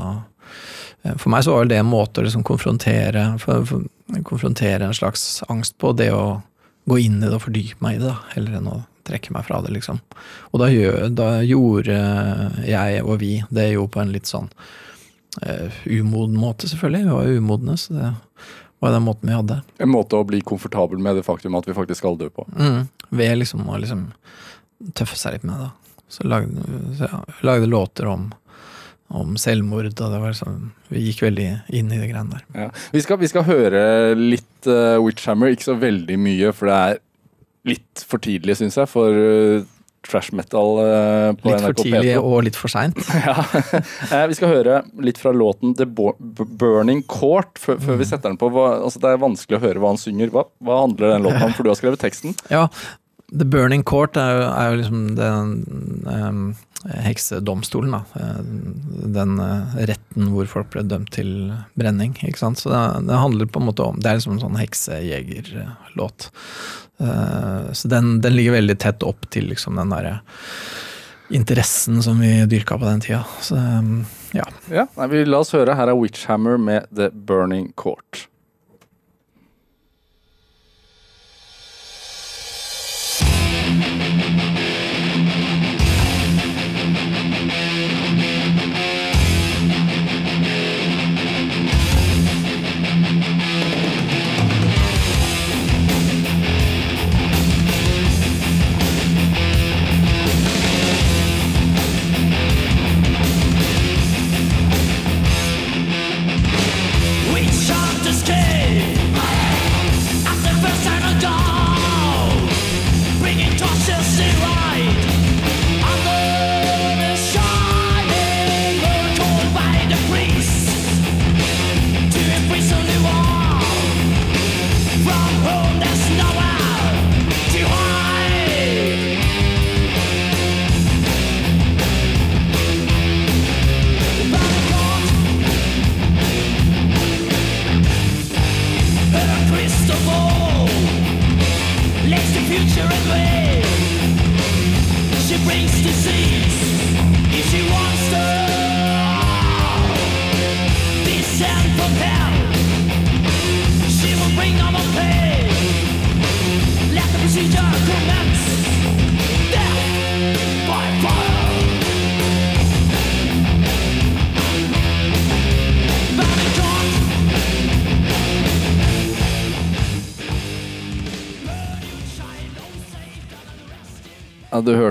Speaker 4: for meg så var det en måte å liksom konfrontere, for, for, konfrontere en slags angst på, det å gå inn i det og fordype meg i det, da, heller enn å trekke meg fra det, liksom. Og da, gjør, da gjorde jeg og vi det jo på en litt sånn uh, umoden måte, selvfølgelig. Vi var umodne, så det var den måten vi hadde.
Speaker 2: En måte å bli komfortabel med det faktum at vi faktisk skal dø på.
Speaker 4: Mm, ved liksom å liksom tøffe seg litt med det. Så lagde, så ja, lagde låter om om selvmord. og det var sånn, Vi gikk veldig inn i det greiene der.
Speaker 2: Ja. Vi, skal, vi, skal, høre litt uh, Witchhammer, ikke så veldig mye, for det er litt for tidlig, syns jeg, for uh, trash metal uh, på
Speaker 4: litt NRK Litt for tidlig og litt for seint. [laughs]
Speaker 2: ja. vi skal høre litt fra låten The Burning Court før, før vi mm. setter den på. Hva, altså, det er vanskelig å høre hva han synger. Hva, hva handler den låten om, for du har skrevet teksten? [laughs]
Speaker 4: Ja, The Burning Court er jo, er jo liksom den um, heksedomstolen, da. Eh, den eh, retten hvor folk ble dømt til brenning. ikke sant? Så det, det handler på en måte om Det er liksom en sånn heksejegerlåt. Eh, så den, den, ligger veldig tett opp til liksom den derre interessen som vi dyrka på den tida. Så ja.
Speaker 2: ja nei, vi La oss høre. Her er Witchhammer med The Burning Court.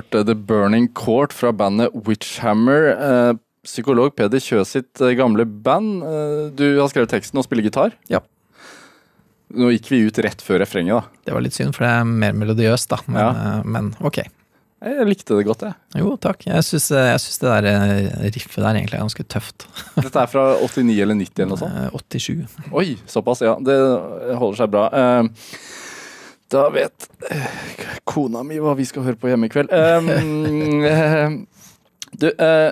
Speaker 2: Hørte The Burning Court fra bandet Witchhammer. Eh, psykolog Peder Kjø sitt eh, gamle band. Eh, du har skrevet teksten og spiller gitar.
Speaker 4: Ja.
Speaker 2: Nå gikk vi ut rett før refrenget, da.
Speaker 4: Det var litt synd, for det er mer melodiøst, da. Men,
Speaker 2: Ja.
Speaker 4: men ok.
Speaker 2: Jeg likte det godt, jeg.
Speaker 4: Jo, takk. Jeg syns, det der riffet der egentlig er ganske tøft. [laughs]
Speaker 2: Dette er fra 89 eller 90 eller noe sånt.
Speaker 4: Eh, 87.
Speaker 2: Oi, såpass, ja. Det holder seg bra. Eh, da vet eh, kona mi hva vi skal høre på hjemme i kveld. Um, [laughs] du, uh,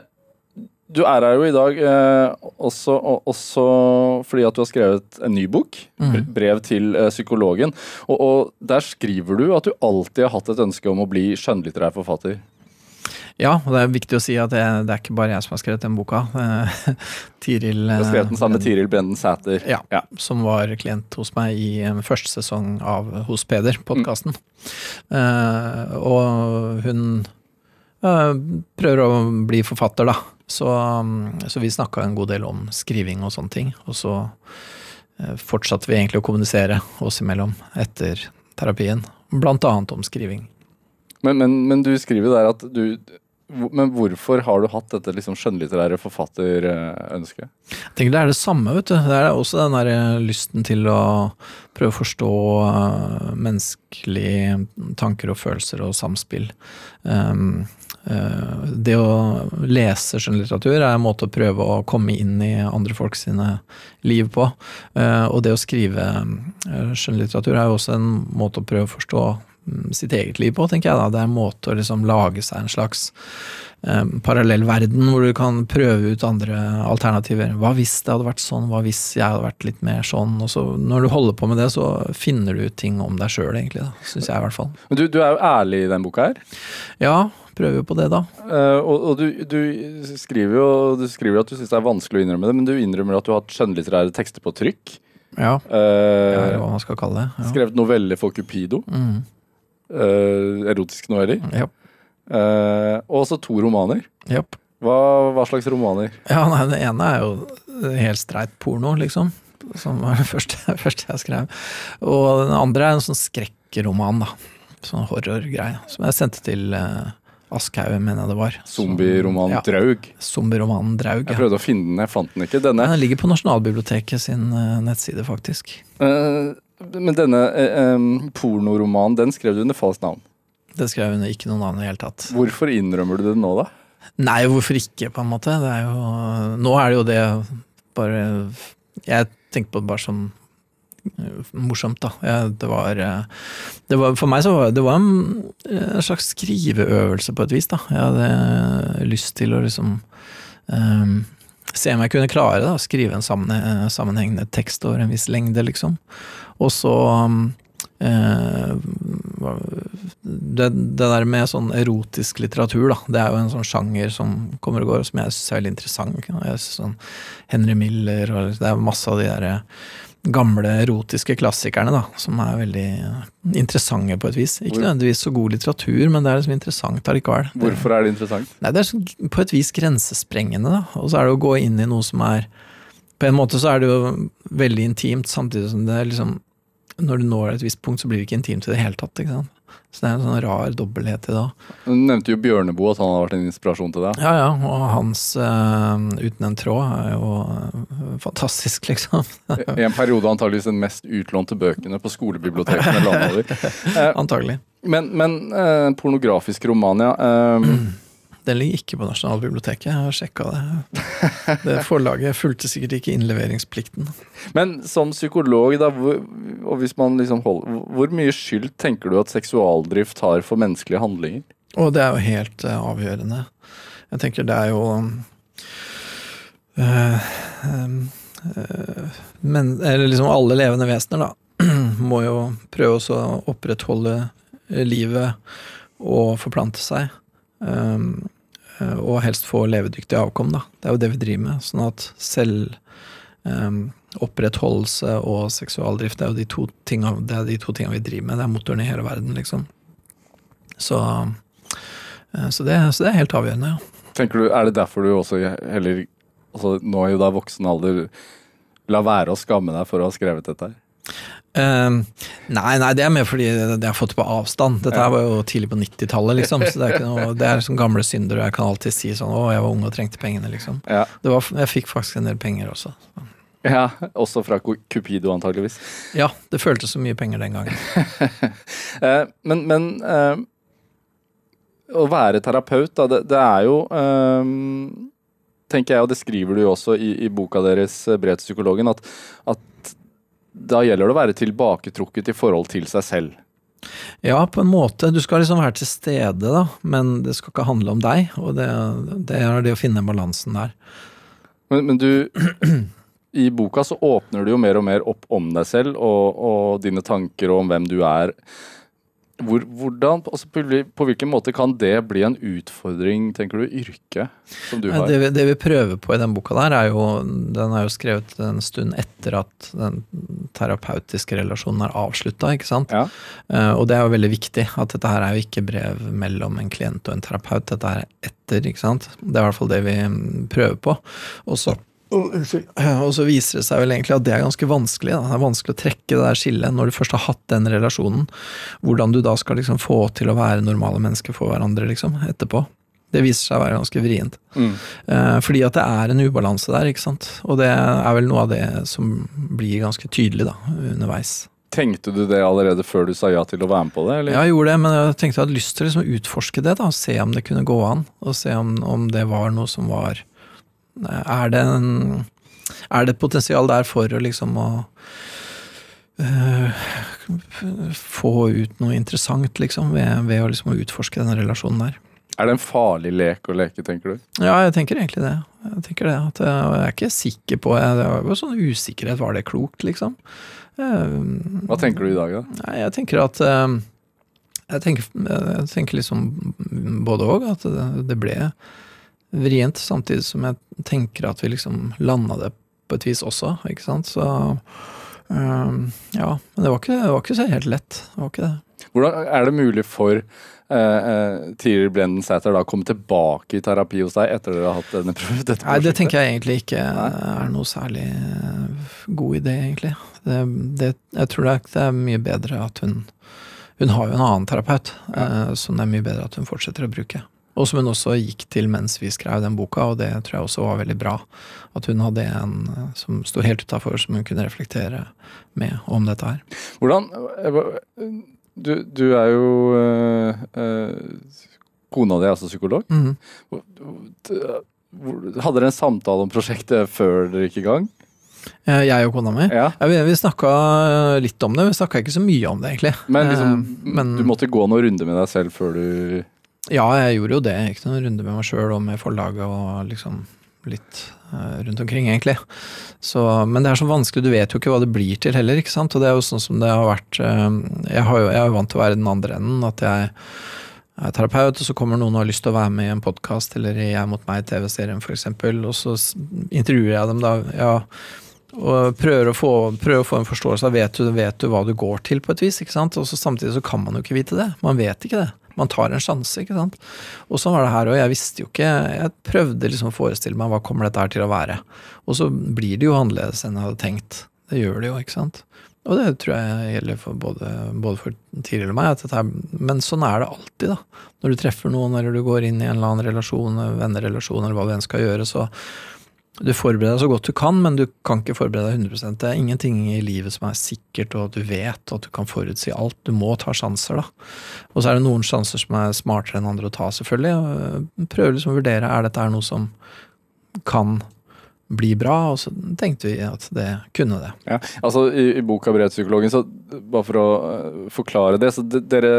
Speaker 2: du er her jo i dag uh, også, og- også fordi at du har skrevet en ny bok. bre- Brev til uh, psykologen. Og, og der skriver du at du alltid har hatt et ønske om å bli skjønnlitterær forfatter.
Speaker 4: Ja, og det er viktig å si at det, det er ikke bare jeg som har skrevet den boka. Eh, [laughs] Tiril
Speaker 2: Du har skrevet den sammen med
Speaker 4: eh,
Speaker 2: Tiril Brenden Sæter.
Speaker 4: Ja, som var klient hos meg i eh, første sesong av Hos Peder, podkasten. og hun eh, prøver å bli forfatter, da. Så, mm, så vi snakka en god del om skriving og sånne ting. Og så eh, fortsatte vi egentlig å kommunisere oss imellom etter terapien. Blant annet om skriving.
Speaker 2: Men, men, men du skriver der at du Men hvorfor har du hatt dette liksom skjønnlitterære forfatterønsket?
Speaker 4: Jeg tenker det er det samme, vet du. Det er også den der eh, lysten til å prøve å forstå eh, menneskelige tanker og følelser og samspill. Um, eh, det å lese skjønnlitteratur er en måte å prøve å komme inn i andre folk sine liv på. Og det å skrive skjønnlitteratur er jo også en måte å prøve å forstå sitt eget liv på, tenker jeg da. Det er en måte å liksom lage seg en slags eh, parallell verden hvor du kan prøve ut andre alternativer. Hva hvis det hadde vært sånn, hva hvis jeg hadde vært litt mer sånn? Og så når du holder på med det, så finner du ut ting om deg sjøl, egentlig. da, Syns jeg i hvert fall.
Speaker 2: Men du, du er jo ærlig i den boka her.
Speaker 4: Ja, prøver jo på det, da.
Speaker 2: Uh, og og du, du skriver jo du skriver at du syns det er vanskelig å innrømme det, men du innrømmer at du har hatt skjønnlitterære tekster på trykk.
Speaker 4: Ja,
Speaker 2: det
Speaker 4: er hva man skal kalle det. Ja.
Speaker 2: Skrevet noveller for Cupido.
Speaker 4: Mm.
Speaker 2: Eh, erotiske noveller.
Speaker 4: Ja.
Speaker 2: Uh, og også to romaner.
Speaker 4: Yep.
Speaker 2: Hva, hva slags romaner?
Speaker 4: Ja, nei, det ene er jo helt streit porno, liksom. Som var det første, [laughs] første jeg skrev. Og den andre er en sånn skrekkroman, da. Sånn horrorgreie. Som jeg sendte til uh, Aschhaug, mener jeg det var.
Speaker 2: Zombieromanen
Speaker 4: Ja.
Speaker 2: Draug.
Speaker 4: Zombieromanen Draug.
Speaker 2: Jeg prøvde å finne den, jeg fant den ikke. Denne.
Speaker 4: Den ligger på Nasjonalbiblioteket sin eh, nettside, faktisk.
Speaker 2: Eh, men denne eh, pornoromanen, den skrev du under falskt navn.
Speaker 4: Det skrev hun ikke noe navn i det hele tatt.
Speaker 2: Hvorfor innrømmer du det nå, da?
Speaker 4: Nei, hvorfor ikke, på en måte? Det er jo Nå er det jo det bare Jeg tenker på det bare som eh, morsomt, da. Jeg, det, var, eh, det var For meg så var det var en, en slags skriveøvelse på et vis, da. Jeg hadde lyst til å liksom eh, se om jeg kunne klare da, å skrive en sammenhe- sammenhengende tekst over en viss lengde, liksom. Og så eh, det, det der med sånn erotisk litteratur, da, det er jo en sånn sjanger som kommer og går, som jeg syns er veldig interessant. Jeg synes sånn Henry Miller og Det er masse av de der gamle erotiske klassikerne da, som er veldig interessante på et vis. Ikke nødvendigvis så god litteratur, men det er liksom interessant allikevel.
Speaker 2: Hvorfor er det interessant?
Speaker 4: Nei, det er på et vis grensesprengende, da. Og så er det å gå inn i noe som er På en måte så er det jo veldig intimt, samtidig som det er liksom Når du når et visst punkt, så blir det ikke intimt i det hele tatt, ikke sant. Så det er en sånn rar dobbelthet i det.
Speaker 2: Du nevnte jo Bjørneboe, at han har vært en inspirasjon til deg.
Speaker 4: Ja ja, og hans uh, Uten en tråd er jo uh, fantastisk, liksom.
Speaker 2: I en periode antageligvis den mest utlånte bøkene på skolebibliotekene landet [laughs] over. Uh,
Speaker 4: Antagelig.
Speaker 2: Men, men eh, pornografisk roman, eh,
Speaker 4: Den ligger ikke på Nasjonalbiblioteket, jeg har sjekka det. Det forlaget fulgte sikkert ikke innleveringsplikten.
Speaker 2: Men som psykolog, da, hvor, og hvis man liksom holder, hvor mye skyld tenker du at seksualdrift har for menneskelige handlinger?
Speaker 4: Og det er jo helt uh, avgjørende. Jeg tenker det er jo uh, eh, Men eller liksom alle levende vesener, da, [clears throat] må jo prøve å opprettholde livet og forplante seg. Um, og helst få levedyktig avkom, da. Det er jo det vi driver med. Sånn at selv um, opprettholdelse og seksualdrift. Det er jo de to tinga, de to tinga vi driver med. Det er motoren i hele verden, liksom. Så, eh, så, det, så det er helt avgjørende, ja.
Speaker 2: Tenker du, Er det derfor du også heller altså Nå i da voksen alder la være å skamme deg for å ha skrevet dette her?
Speaker 4: Uh, nei, nei, det er mer fordi det har fått på avstand. Dette ja. var jo tidlig på 90-tallet, liksom. Så det er noe, det er som gamle synder, og jeg kan alltid si sånn 'Å, jeg var ung og trengte pengene', liksom.
Speaker 2: Ja.
Speaker 4: Var, jeg fikk faktisk en del penger også.
Speaker 2: Ja, Også fra Cupido, antageligvis.
Speaker 4: Ja, det føltes så mye penger den gangen.
Speaker 2: uh, [laughs] men, men uh, å være terapeut, da, det, det er jo tenker jeg, og det skriver du jo også i, i boka deres, Brev til psykologen, at, at da gjelder det å være tilbaketrukket i forhold til seg selv.
Speaker 4: Ja, på en måte. Du skal liksom være til stede, da, men det skal ikke handle om deg. Og det, det er det å finne balansen der.
Speaker 2: Men, men, du I boka så åpner du jo mer og mer opp om deg selv og, og dine tanker og om hvem du er. Hvor, hvordan, altså på, på, hvilken måte kan det bli en utfordring, tenker du, yrket som du har?
Speaker 4: Det vi, det vi, prøver på i den boka der, er jo Den er jo skrevet en stund etter at den terapeutiske relasjonen er avslutta. Ja. Uh, og det er jo veldig viktig at dette her er jo ikke brev mellom en klient og en terapeut, dette er etter, ikke sant. Det er i hvert fall det vi prøver på. Og så og så viser det seg vel egentlig at det er ganske vanskelig. Da. Det er vanskelig å trekke det der skillet når du først har hatt den relasjonen. Hvordan du da skal liksom få til å være normale mennesker for hverandre liksom, etterpå. Det viser seg å være ganske vrient. Mm. Eh, fordi at det er en ubalanse der, ikke sant. Og det er vel noe av det som blir ganske tydelig da, underveis.
Speaker 2: Tenkte du det allerede før du sa ja til å være med på det?
Speaker 4: Eller? Ja, jeg gjorde det, men jeg tenkte jeg hadde lyst til å liksom utforske det. da, Se om det kunne gå an. Og se om, om det var noe som var er det, en, er det et potensial der for å liksom å øh, få ut noe interessant, liksom, ved, ved å liksom utforske den relasjonen der.
Speaker 2: Er det en farlig lek å leke, tenker du?
Speaker 4: Ja, jeg tenker egentlig det. Jeg tenker det, at jeg, jeg er ikke sikker på Jeg, det var jo sånn usikkerhet. Var det klokt, liksom?
Speaker 2: Uh, Hva tenker du i dag, da?
Speaker 4: Nei, jeg tenker at uh, jeg tenker, jeg tenker liksom både òg, at det, ble vrient, samtidig som jeg tenker at vi liksom landa det på et vis også, ikke sant. Så ja. Men det var, ikke, det var ikke så helt lett. Det var ikke det.
Speaker 2: Hvordan er det mulig for uh, uh, Tiril Blenden Sæther da komme tilbake i terapi hos deg etter dere har hatt denne prøven?
Speaker 4: Nei, det tenker jeg egentlig ikke er noe særlig uh, god idé, egentlig. Det, det, jeg tror det er, det er, mye bedre at hun Hun har jo en annen terapeut, ja. som det er mye bedre at hun fortsetter å bruke. Og som hun også gikk til mens vi skrev den boka, og det tror jeg også var veldig bra. At hun hadde en eh, som sto helt utafor, som hun kunne reflektere med om dette her.
Speaker 2: Hvordan Du, du er jo øh, Kona di er altså psykolog. Mm -hmm. Hadde dere en samtale om prosjektet før dere gikk i gang?
Speaker 4: Jeg og kona mi? Ja. Vi snakka litt om det, vi snakka ikke så mye om det, egentlig.
Speaker 2: Men, liksom, Men du måtte gå noen runder med deg selv før du
Speaker 4: ja, jeg gjorde jo det. Jeg gikk noen runder med meg sjøl og med forlaget og liksom litt uh, rundt omkring, egentlig. Så, men det er så vanskelig, du vet jo ikke hva det blir til heller, ikke sant. Og det er jo sånn som det har vært uh, Jeg, har jo, jeg er jo vant til å være den andre enden. At jeg er terapeut, og så kommer noen og har lyst til å være med i en podkast eller i Jeg mot meg-TV-serien f.eks., og så intervjuer jeg dem da. ja og prøver å, få, prøver å få en forståelse av vet du, vet du hva du går til, på et vis. ikke sant? Og så Samtidig så kan man jo ikke vite det. Man vet ikke det. Man tar en sjanse, ikke sant. Og sånn var det her òg. Jeg visste jo ikke Jeg prøvde liksom å forestille meg hva kommer dette her til å være. Og så blir det jo annerledes enn jeg hadde tenkt. Det gjør det jo, ikke sant. Og det tror jeg gjelder for både, både for Tiril og meg. Her, men sånn er det alltid, da. Når du treffer noen, eller du går inn i en eller annen relasjon, vennerelasjon, eller hva du enn skal gjøre, så du forbereder deg så godt du kan, men du kan ikke forberede deg 100 Det er ingenting i livet som er sikkert, og at du vet at du kan forutsi alt. Du må ta sjanser, da. Og så er det noen sjanser som er smartere enn andre å ta, selvfølgelig. Prøv liksom å vurdere er dette noe som kan bli bra, og så tenkte vi at det kunne det.
Speaker 2: Ja, altså I, i boka Brevpsykologen, så bare for å uh, forklare det, så dere,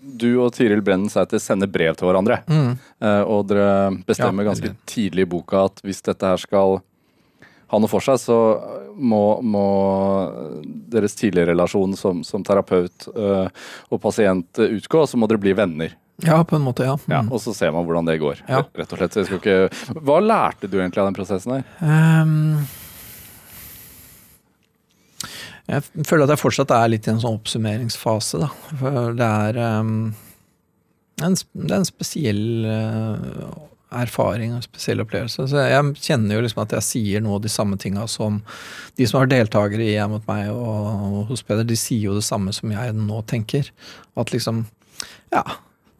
Speaker 2: du og Tiril Brennen Sæther sender brev til hverandre. Mm. Uh, og dere bestemmer ja, ganske tidlig i boka at hvis dette her skal ha noe for seg, så må, må deres tidligere relasjon som, som terapeut uh, og pasient utgå, og så må dere bli venner.
Speaker 4: Ja, på en måte, ja.
Speaker 2: Mm. ja. Og så ser man hvordan det går. Ja. rett og slett. Ikke... Hva lærte du egentlig av den prosessen her? Um,
Speaker 4: Jeg føler at jeg fortsatt er litt i en sånn oppsummeringsfase, da. For det er um, en, det er en spesiell uh, erfaring og spesiell opplevelse. Så jeg kjenner jo liksom at jeg sier noe av de samme tinga som de som har deltakere i Jeg mot meg og, og hos Peder, de sier jo det samme som jeg nå tenker. At liksom Ja.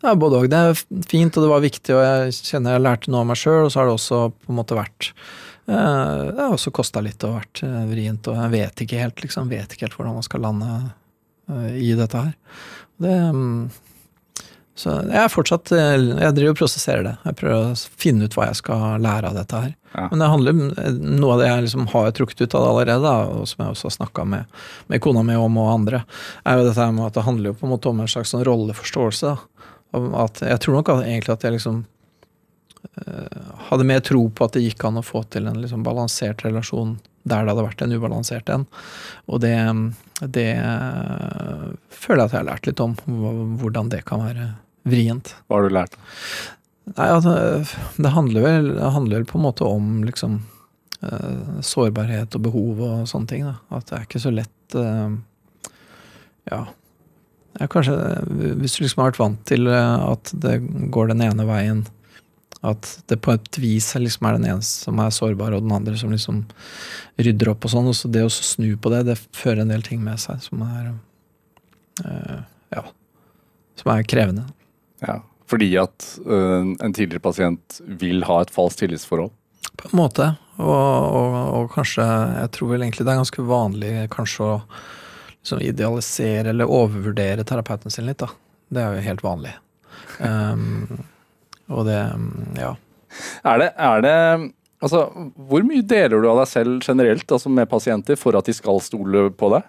Speaker 4: Er både òg. Det er fint, og det var viktig, og jeg kjenner jeg lærte noe av meg sjøl, og så har det også på en måte vært Eh, det har også kosta litt og vært eh, vrient, og jeg vet ikke helt, liksom. Vet ikke helt hvordan man skal lande eh, i dette her. Det mm, så jeg er fortsatt Jeg driver og prosesserer det. Jeg prøver å finne ut hva jeg skal lære av dette her. Ja. Men det handler noe av det jeg liksom har trukket ut av det allerede, og som jeg også har snakka med, med, kona mi om og andre, er jo dette med at det handler jo på en måte om en slags sånn rolleforståelse. At jeg tror nok at, egentlig at jeg liksom uh, hadde mer tro på at det gikk an å få til en liksom balansert relasjon der det hadde vært en ubalansert en. Og det, det føler jeg at jeg har lært litt om, hvordan det kan være vrient.
Speaker 2: Hva har du lært?
Speaker 4: Nei, altså, det handler vel, det handler vel på en måte om liksom uh, sårbarhet og behov og sånne ting. Da. At det er ikke så lett uh, Ja. Kanskje, hvis du liksom har vært vant til at det går den ene veien at det på et vis liksom er den ene som er sårbar, og den andre som liksom rydder opp og sånn. Og så det å snu på det, det fører en del ting med seg som er øh, Ja. Som er krevende.
Speaker 2: Ja, Fordi at øh, en tidligere pasient vil ha et falskt tillitsforhold?
Speaker 4: På en måte. Og, og, og, kanskje Jeg tror vel egentlig det er ganske vanlig kanskje å liksom idealiserer eller overvurderer terapeuten sin litt, da. Det er jo helt vanlig. Um, Og det ja.
Speaker 2: Er det, er det Altså, hvor mye deler du av deg selv generelt altså med pasienter for at de skal stole på deg?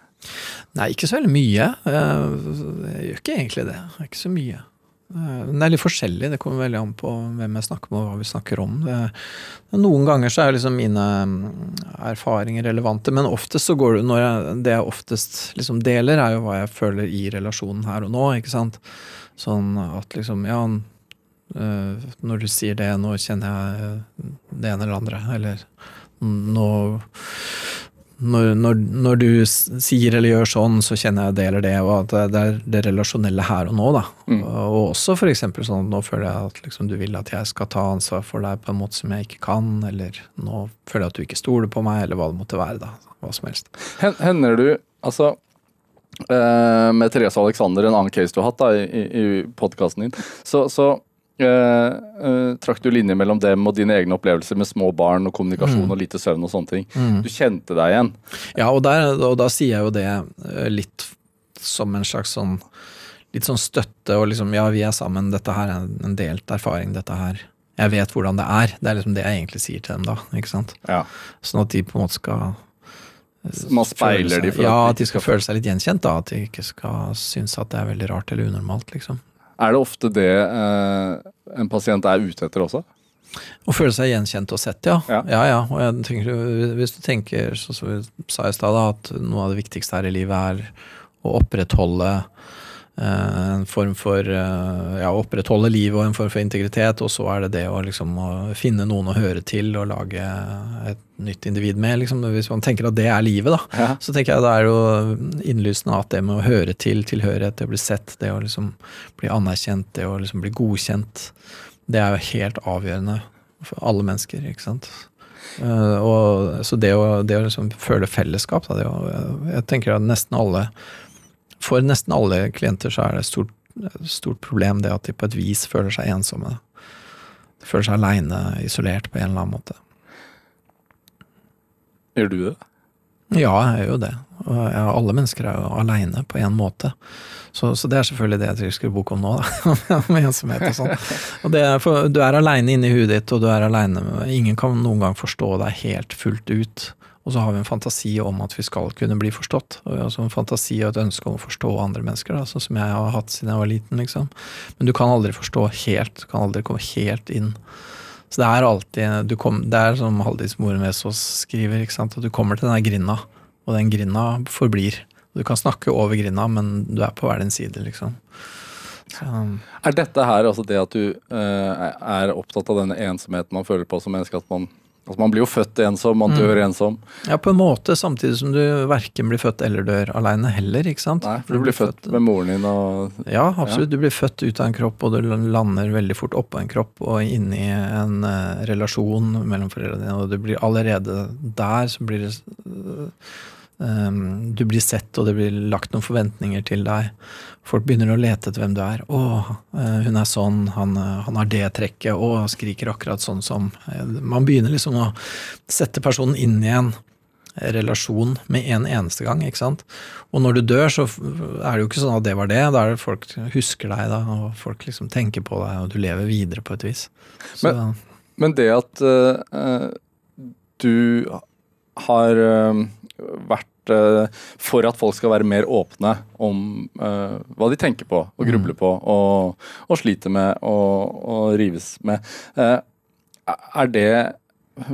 Speaker 4: Nei, ikke så veldig mye. Jeg gjør ikke egentlig det. Ikke så mye. Det er litt forskjellig. Det kommer veldig an på hvem jeg snakker med og hva vi snakker om. Noen ganger så er liksom mine erfaringer relevante, men oftest så går det når jeg, Det jeg oftest liksom deler, er jo hva jeg føler i relasjonen her og nå. ikke sant? Sånn at liksom Ja, Uh, når du sier det, nå kjenner jeg det ene eller andre, eller nå når, når, når, du sier eller gjør sånn, så kjenner jeg det eller det, og at det er det relasjonelle her og nå, da. Mm. Og også eksempel sånn nå føler jeg at liksom, du vil at jeg skal ta ansvar for deg på en måte som jeg ikke kan, eller nå føler jeg at du ikke stoler på meg, eller hva det måtte være, da. Hva som helst.
Speaker 2: Hender du, altså uh, med Therese og Alexander, en annen case du har hatt da, i, i, i podkasten din, så, så Uh, trakk du linjer mellom dem og dine egne opplevelser med små barn og kommunikasjon mm. og lite søvn og sånne ting. Mm. Du kjente deg igjen.
Speaker 4: Ja, og, der, og, da sier jeg jo det uh, litt som en slags sånn litt sånn støtte og liksom ja, vi er sammen, dette her er en delt erfaring, dette her Jeg vet hvordan det er. Det er liksom det jeg egentlig sier til dem da, ikke sant.
Speaker 2: Ja.
Speaker 4: Sånn at de på en måte skal
Speaker 2: man speiler
Speaker 4: de for Ja, at de skal føle seg litt gjenkjent. da, At de ikke skal synes at det er veldig rart eller unormalt. liksom.
Speaker 2: Er det ofte det eh, en pasient er ute etter også?
Speaker 4: Å føle seg gjenkjent og sett, ja. Ja, ja. ja. Og tenker, hvis du tenker, som vi sa i stad, at noe av det viktigste her i livet er å opprettholde en form for eh, ja, opprettholde livet og en form for integritet, og så er det det å liksom å finne noen å høre til og lage et nytt individ med. Liksom. Hvis man tenker at det er livet, da, ja. så tenker jeg det er jo innlysende at det med å høre til, tilhørighet, det å bli sett, det å liksom bli anerkjent, det å liksom bli godkjent, det er jo helt avgjørende for alle mennesker, ikke sant. Uh, og, så det å, det å liksom føle fellesskap, da, å, jeg tenker at nesten alle For nesten alle klienter så er det et stort, stort problem det at de på et vis føler seg ensomme. De føler seg aleine, isolert på en eller annen måte.
Speaker 2: Gjør du det?
Speaker 4: Ja, jeg gjør jo det. Ja, alle mennesker er jo aleine på en måte. Så, så, det er selvfølgelig det jeg skal skrive bok om nå, [laughs] om ensomhet og sånn. Og det for, du er aleine inni huet ditt, og du er aleine Ingen kan noen gang forstå deg helt fullt ut. Og så har vi en fantasi om at vi skal kunne bli forstått. Og vi har også en fantasi og et ønske om å forstå andre mennesker, da, sånn som jeg har hatt siden jeg var liten. liksom. Men du kan aldri forstå helt. Du kan aldri komme helt inn. Så det er alltid kom, Det er som Haldis Moren Vesaas skriver, at du kommer til denne grinda, og den grinda forblir. Du kan snakke over grinda, men du er på hver din side, liksom.
Speaker 2: Så. Er dette her altså det at du uh, er opptatt av denne ensomheten man føler på som menneske, at man Altså Man blir jo født ensom, man
Speaker 4: Mm.
Speaker 2: dør ensom.
Speaker 4: Ja, på en måte, samtidig som du verken blir født eller dør aleine heller, ikke sant?
Speaker 2: Nei, for du blir født med moren din og
Speaker 4: Ja, absolutt. Du blir født ut av en kropp, og du lander veldig fort oppå en kropp og inn i en uh, relasjon mellom foreldrene dine, og du blir allerede der så blir det eh, um, Du blir sett, og det blir lagt noen forventninger til deg. Folk begynner å lete etter hvem du er. 'Å, eh, hun er sånn, han, eh, han har det trekket', 'å, skriker akkurat sånn som' eh, Man begynner liksom å sette personen inn i en relasjon med en eneste gang, ikke sant. Og når du dør, så er det jo ikke sånn at det var det. Da er det folk husker deg, da, og folk liksom tenker på deg, og du lever videre på et vis. Så,
Speaker 2: Men det at eh, du har uh, vært for at folk skal være mer åpne om uh, hva de tenker på og grubler på og, og sliter med og, og rives med. Uh, er det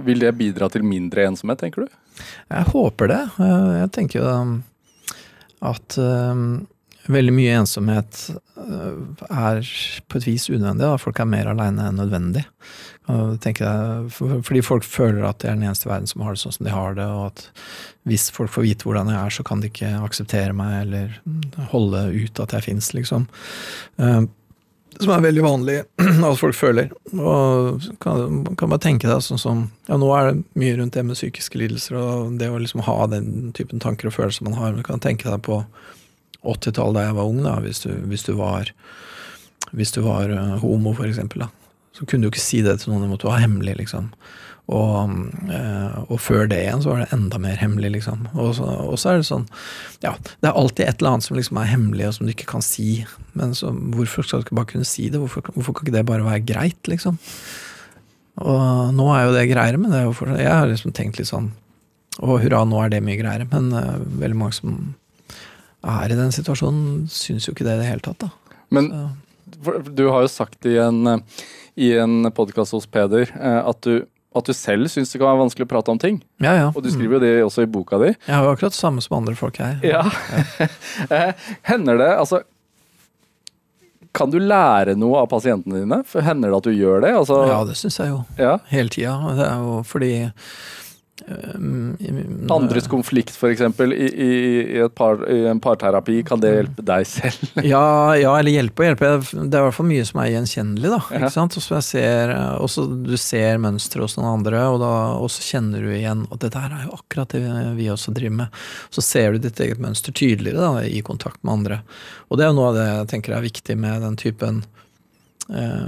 Speaker 2: Vil det bidra til mindre ensomhet, tenker du?
Speaker 4: jeg håper det. Eh, Jeg tenker jo um, at um, veldig mye ensomhet uh, er på et vis unødvendig. Da. Folk er mer aleine enn nødvendig. Jeg, fordi folk føler at det er den eneste i verden som har det sånn som de har det, og at hvis folk får vite hvordan jeg er, så kan de ikke akseptere meg eller holde ut at jeg fins, liksom. Eh, Som er veldig vanlig [clears throat] at folk føler. Og kan, kan bare tenke deg sånn som Ja, nå er det mye rundt det med psykiske lidelser, og det å liksom ha den typen tanker og følelser man har. Du kan tenke deg på 80-tallet da jeg var ung, da, hvis du, hvis du var hvis du var uh, homo, for eksempel, da, så kunne du ikke si det til noen, det måtte være hemmelig, liksom. Og, uh, og før det igjen så var det enda mer hemmelig, liksom. Og så, og så er det sånn Ja, det er alltid et eller annet som liksom er hemmelig, og som du ikke kan si. Men så, hvorfor skal du ikke bare kunne si det? Hvorfor, hvorfor kan ikke det bare være greit, liksom? Og nå er jo det greiere, men det er jo fortsatt, jeg har liksom tenkt litt sånn Å hurra, nå er det mye greiere. Men uh, veldig mange som er i den situasjonen, syns jo ikke det i det hele tatt, da.
Speaker 2: Men for- du har jo sagt i en, eh, i en podkast hos Peder eh, at du, at du selv syns det kan være vanskelig å prate om ting.
Speaker 4: Ja, ja.
Speaker 2: Og du skriver jo det også i boka di.
Speaker 4: Jeg har jo akkurat det samme som andre folk, her.
Speaker 2: Ja. ja. [laughs] Hender det Altså Kan du lære noe av pasientene dine? For Hender det at du gjør det? Altså,
Speaker 4: Ja, det syns jeg jo.
Speaker 2: ja.
Speaker 4: Hele tida. Det er jo fordi
Speaker 2: Andres konflikt, f.eks. I, i, i, par, i en parterapi, kan det hjelpe deg selv? [laughs]
Speaker 4: Ja, ja, eller hjelpe og hjelpe. Det er i hvert fall mye som er gjenkjennelig, da.
Speaker 2: Ja.
Speaker 4: Ikke sant? Og ser, også du ser mønstre hos noen andre, og, da, og så kjenner du igjen at det der er jo akkurat det vi også driver med. Så ser du ditt eget mønster tydeligere da, i kontakt med andre. Og det er jo noe av det jeg tenker er viktig med den typen eh, eh,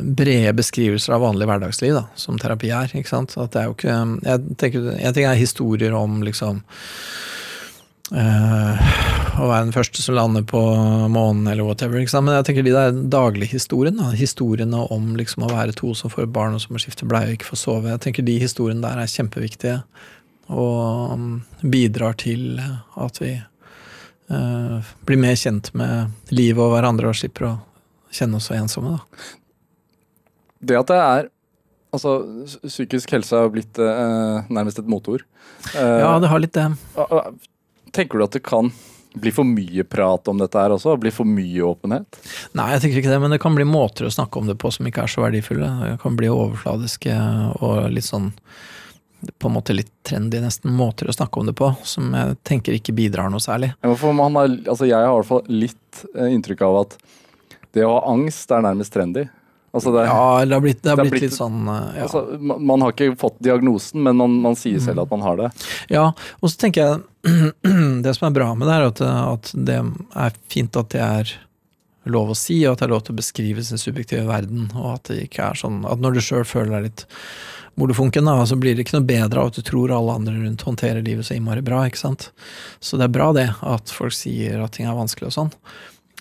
Speaker 4: brede beskrivelser av vanlig hverdagsliv, da, som terapi er. ikke sant? At det er jo ikke, jeg tenker, En ting er historier om liksom øh, å være den første som lander på månen, eller whatever. Ikke sant? Men jeg tenker de der daglighistoriene, historiene om liksom å være to som får barn og som må skifte bleie og ikke får sove, jeg tenker de historiene der er kjempeviktige. Og um, bidrar til at vi øh, blir mer kjent med livet og hverandre og slipper å kjenne oss så ensomme. Da.
Speaker 2: Det at det er Altså, psykisk helse har blitt eh, nærmest et motord. Eh,
Speaker 4: Ja, det har litt det.
Speaker 2: ah, Tenker du at det kan bli for mye prat om dette her også? Bli for mye åpenhet?
Speaker 4: Nei, jeg tenker ikke det, men det kan bli måter å snakke om det på som ikke er så verdifulle. Det kan bli overfladiske og litt sånn på en måte litt trendy nesten måter å snakke om det på, som jeg tenker ikke bidrar noe særlig.
Speaker 2: Ja, for man har, altså jeg har i hvert fall litt eh, inntrykk av at det å ha angst er nærmest trendy. Altså det,
Speaker 4: Ja, det har blitt, det har blitt,
Speaker 2: blitt-
Speaker 4: litt sånn eh, ja.
Speaker 2: altså, man, man har ikke fått diagnosen, men man, man sier selv at man har det.
Speaker 4: ja. Og så tenker jeg [clears throat] Det som er bra med det, er at, at det er fint at det er lov å si, og at det er lov til å beskrive sin subjektive verden, og at det ikke er sånn at når du sjøl føler deg litt molefonken, da, så blir det ikke noe bedre av at du tror alle andre rundt håndterer livet så innmari bra, ikke sant. Så det er bra det, at folk sier at ting er vanskelig og sånn.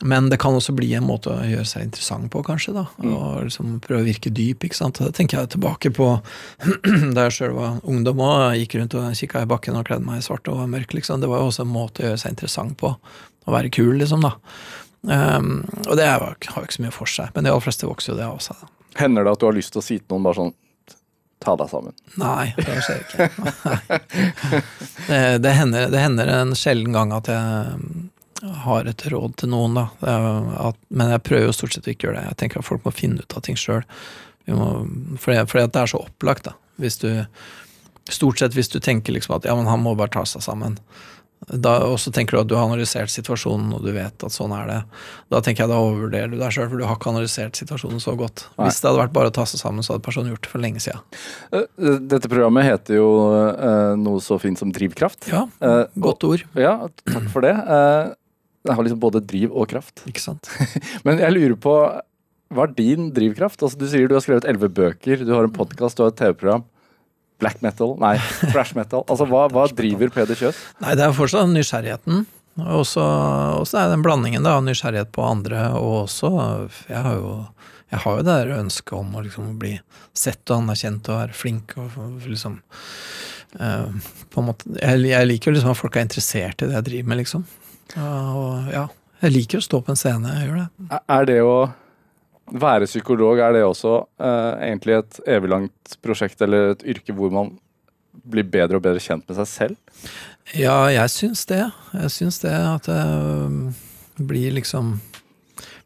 Speaker 4: Men det kan også bli en måte å gjøre seg interessant på, kanskje. da, Og liksom prøve å virke dyp. ikke sant? Da tenker jeg tilbake på [clears throat] da jeg sjøl var ungdom og gikk rundt og kikka i bakken og kledde meg i svart og var mørk. liksom. Det var jo også en måte å gjøre seg interessant på. Å være kul, liksom. da. Um, og det har jo ikke så mye for seg, men de aller fleste vokser jo det av seg. da.
Speaker 2: Hender det at du har lyst til å si til noen bare sånn Ta deg sammen.
Speaker 4: Nei, det skjer ikke. [laughs] Det, det, hender, det hender en sjelden gang at jeg mm, har et råd til noen, da. At, men jeg prøver jo stort sett å ikke gjøre det. Jeg tenker at folk må finne ut av ting sjøl. Fordi, fordi det er så opplagt, da. Hvis du Stort sett hvis du tenker liksom at ja, men han må bare ta seg sammen. Da, og så tenker du at du har analysert situasjonen, og du vet at sånn er det. Da tenker jeg da overvurderer du deg sjøl, for du har ikke analysert situasjonen så godt.
Speaker 2: Nei.
Speaker 4: Hvis det hadde vært bare å ta seg sammen, så hadde personen gjort det for lenge siden.
Speaker 2: Eh, Dette programmet heter jo uh, noe så fint som Drivkraft.
Speaker 4: Ja,
Speaker 2: uh,
Speaker 4: godt ord,
Speaker 2: og- Ja, takk for det. Eh, det har liksom både driv og kraft.
Speaker 4: ikke sant? [laughs]
Speaker 2: Men jeg lurer på, hva er din drivkraft? Altså, du sier du har skrevet elleve bøker, du har en podkast, du har et TV-program. Black metal? Nei, [laughs] trash metal. Altså, hva, hva driver Peder Kjøs?
Speaker 4: Nei, det er fortsatt nysgjerrigheten. Og så er den blandingen da, av nysgjerrighet på andre, og også Jeg har jo, jeg har jo det der ønsket om å liksom bli sett og anerkjent og være flink og liksom Uh, på en måte, jeg, jeg liker jo liksom at folk er interessert i det jeg driver med, liksom. Og ja, jeg liker å stå på en scene, jeg gjør det.
Speaker 2: Er det å være psykolog, er det også eh, egentlig et eviglangt prosjekt eller et yrke hvor man blir bedre og bedre kjent med seg selv?
Speaker 4: Ja, jeg syns det. Jeg syns det at jeg blir liksom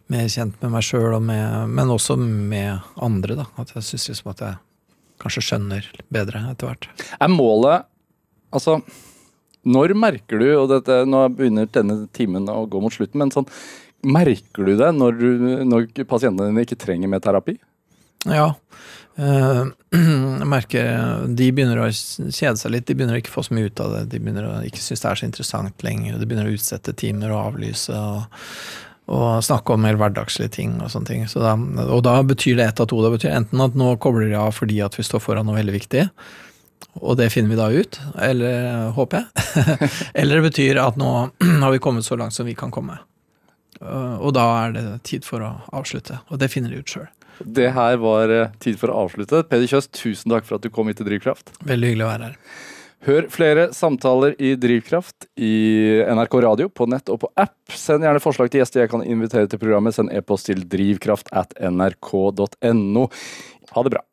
Speaker 4: mer kjent med meg sjøl, men også med andre. da. At jeg syns liksom at jeg kanskje skjønner bedre etter hvert.
Speaker 2: Er målet Altså, når merker du, og dette, nå begynner denne timen å gå mot slutten, men sånn Merker du det når, når pasientene dine ikke trenger mer terapi?
Speaker 4: Ja. eh, [clears throat] Jeg merker de begynner å kjede seg litt. De begynner å ikke få så mye ut av det. De begynner å ikke synes det er så interessant lenger. De begynner å utsette timer og avlyse. og og snakke om mer hverdagslige ting og sånne ting. Så da, og da betyr det ett av to. Det betyr enten at nå kobler de av fordi at vi står foran noe veldig viktig, og det finner vi da ut, eller håper jeg. [laughs] eller det betyr at nå [clears throat] har vi kommet så langt som vi kan komme. Uh, Og da er det tid for å avslutte, og det finner de ut sjøl.
Speaker 2: Det her var eh, tid for å avslutte. Peder Kjøs, tusen takk for at du kom hit til Drivkraft.
Speaker 4: Veldig hyggelig å være her.
Speaker 2: Hør flere samtaler i Drivkraft i NRK Radio, på nett og på app. Send gjerne forslag til gjester jeg kan invitere til programmet. Send e-post til drivkraft at nrk.no. Ha det bra.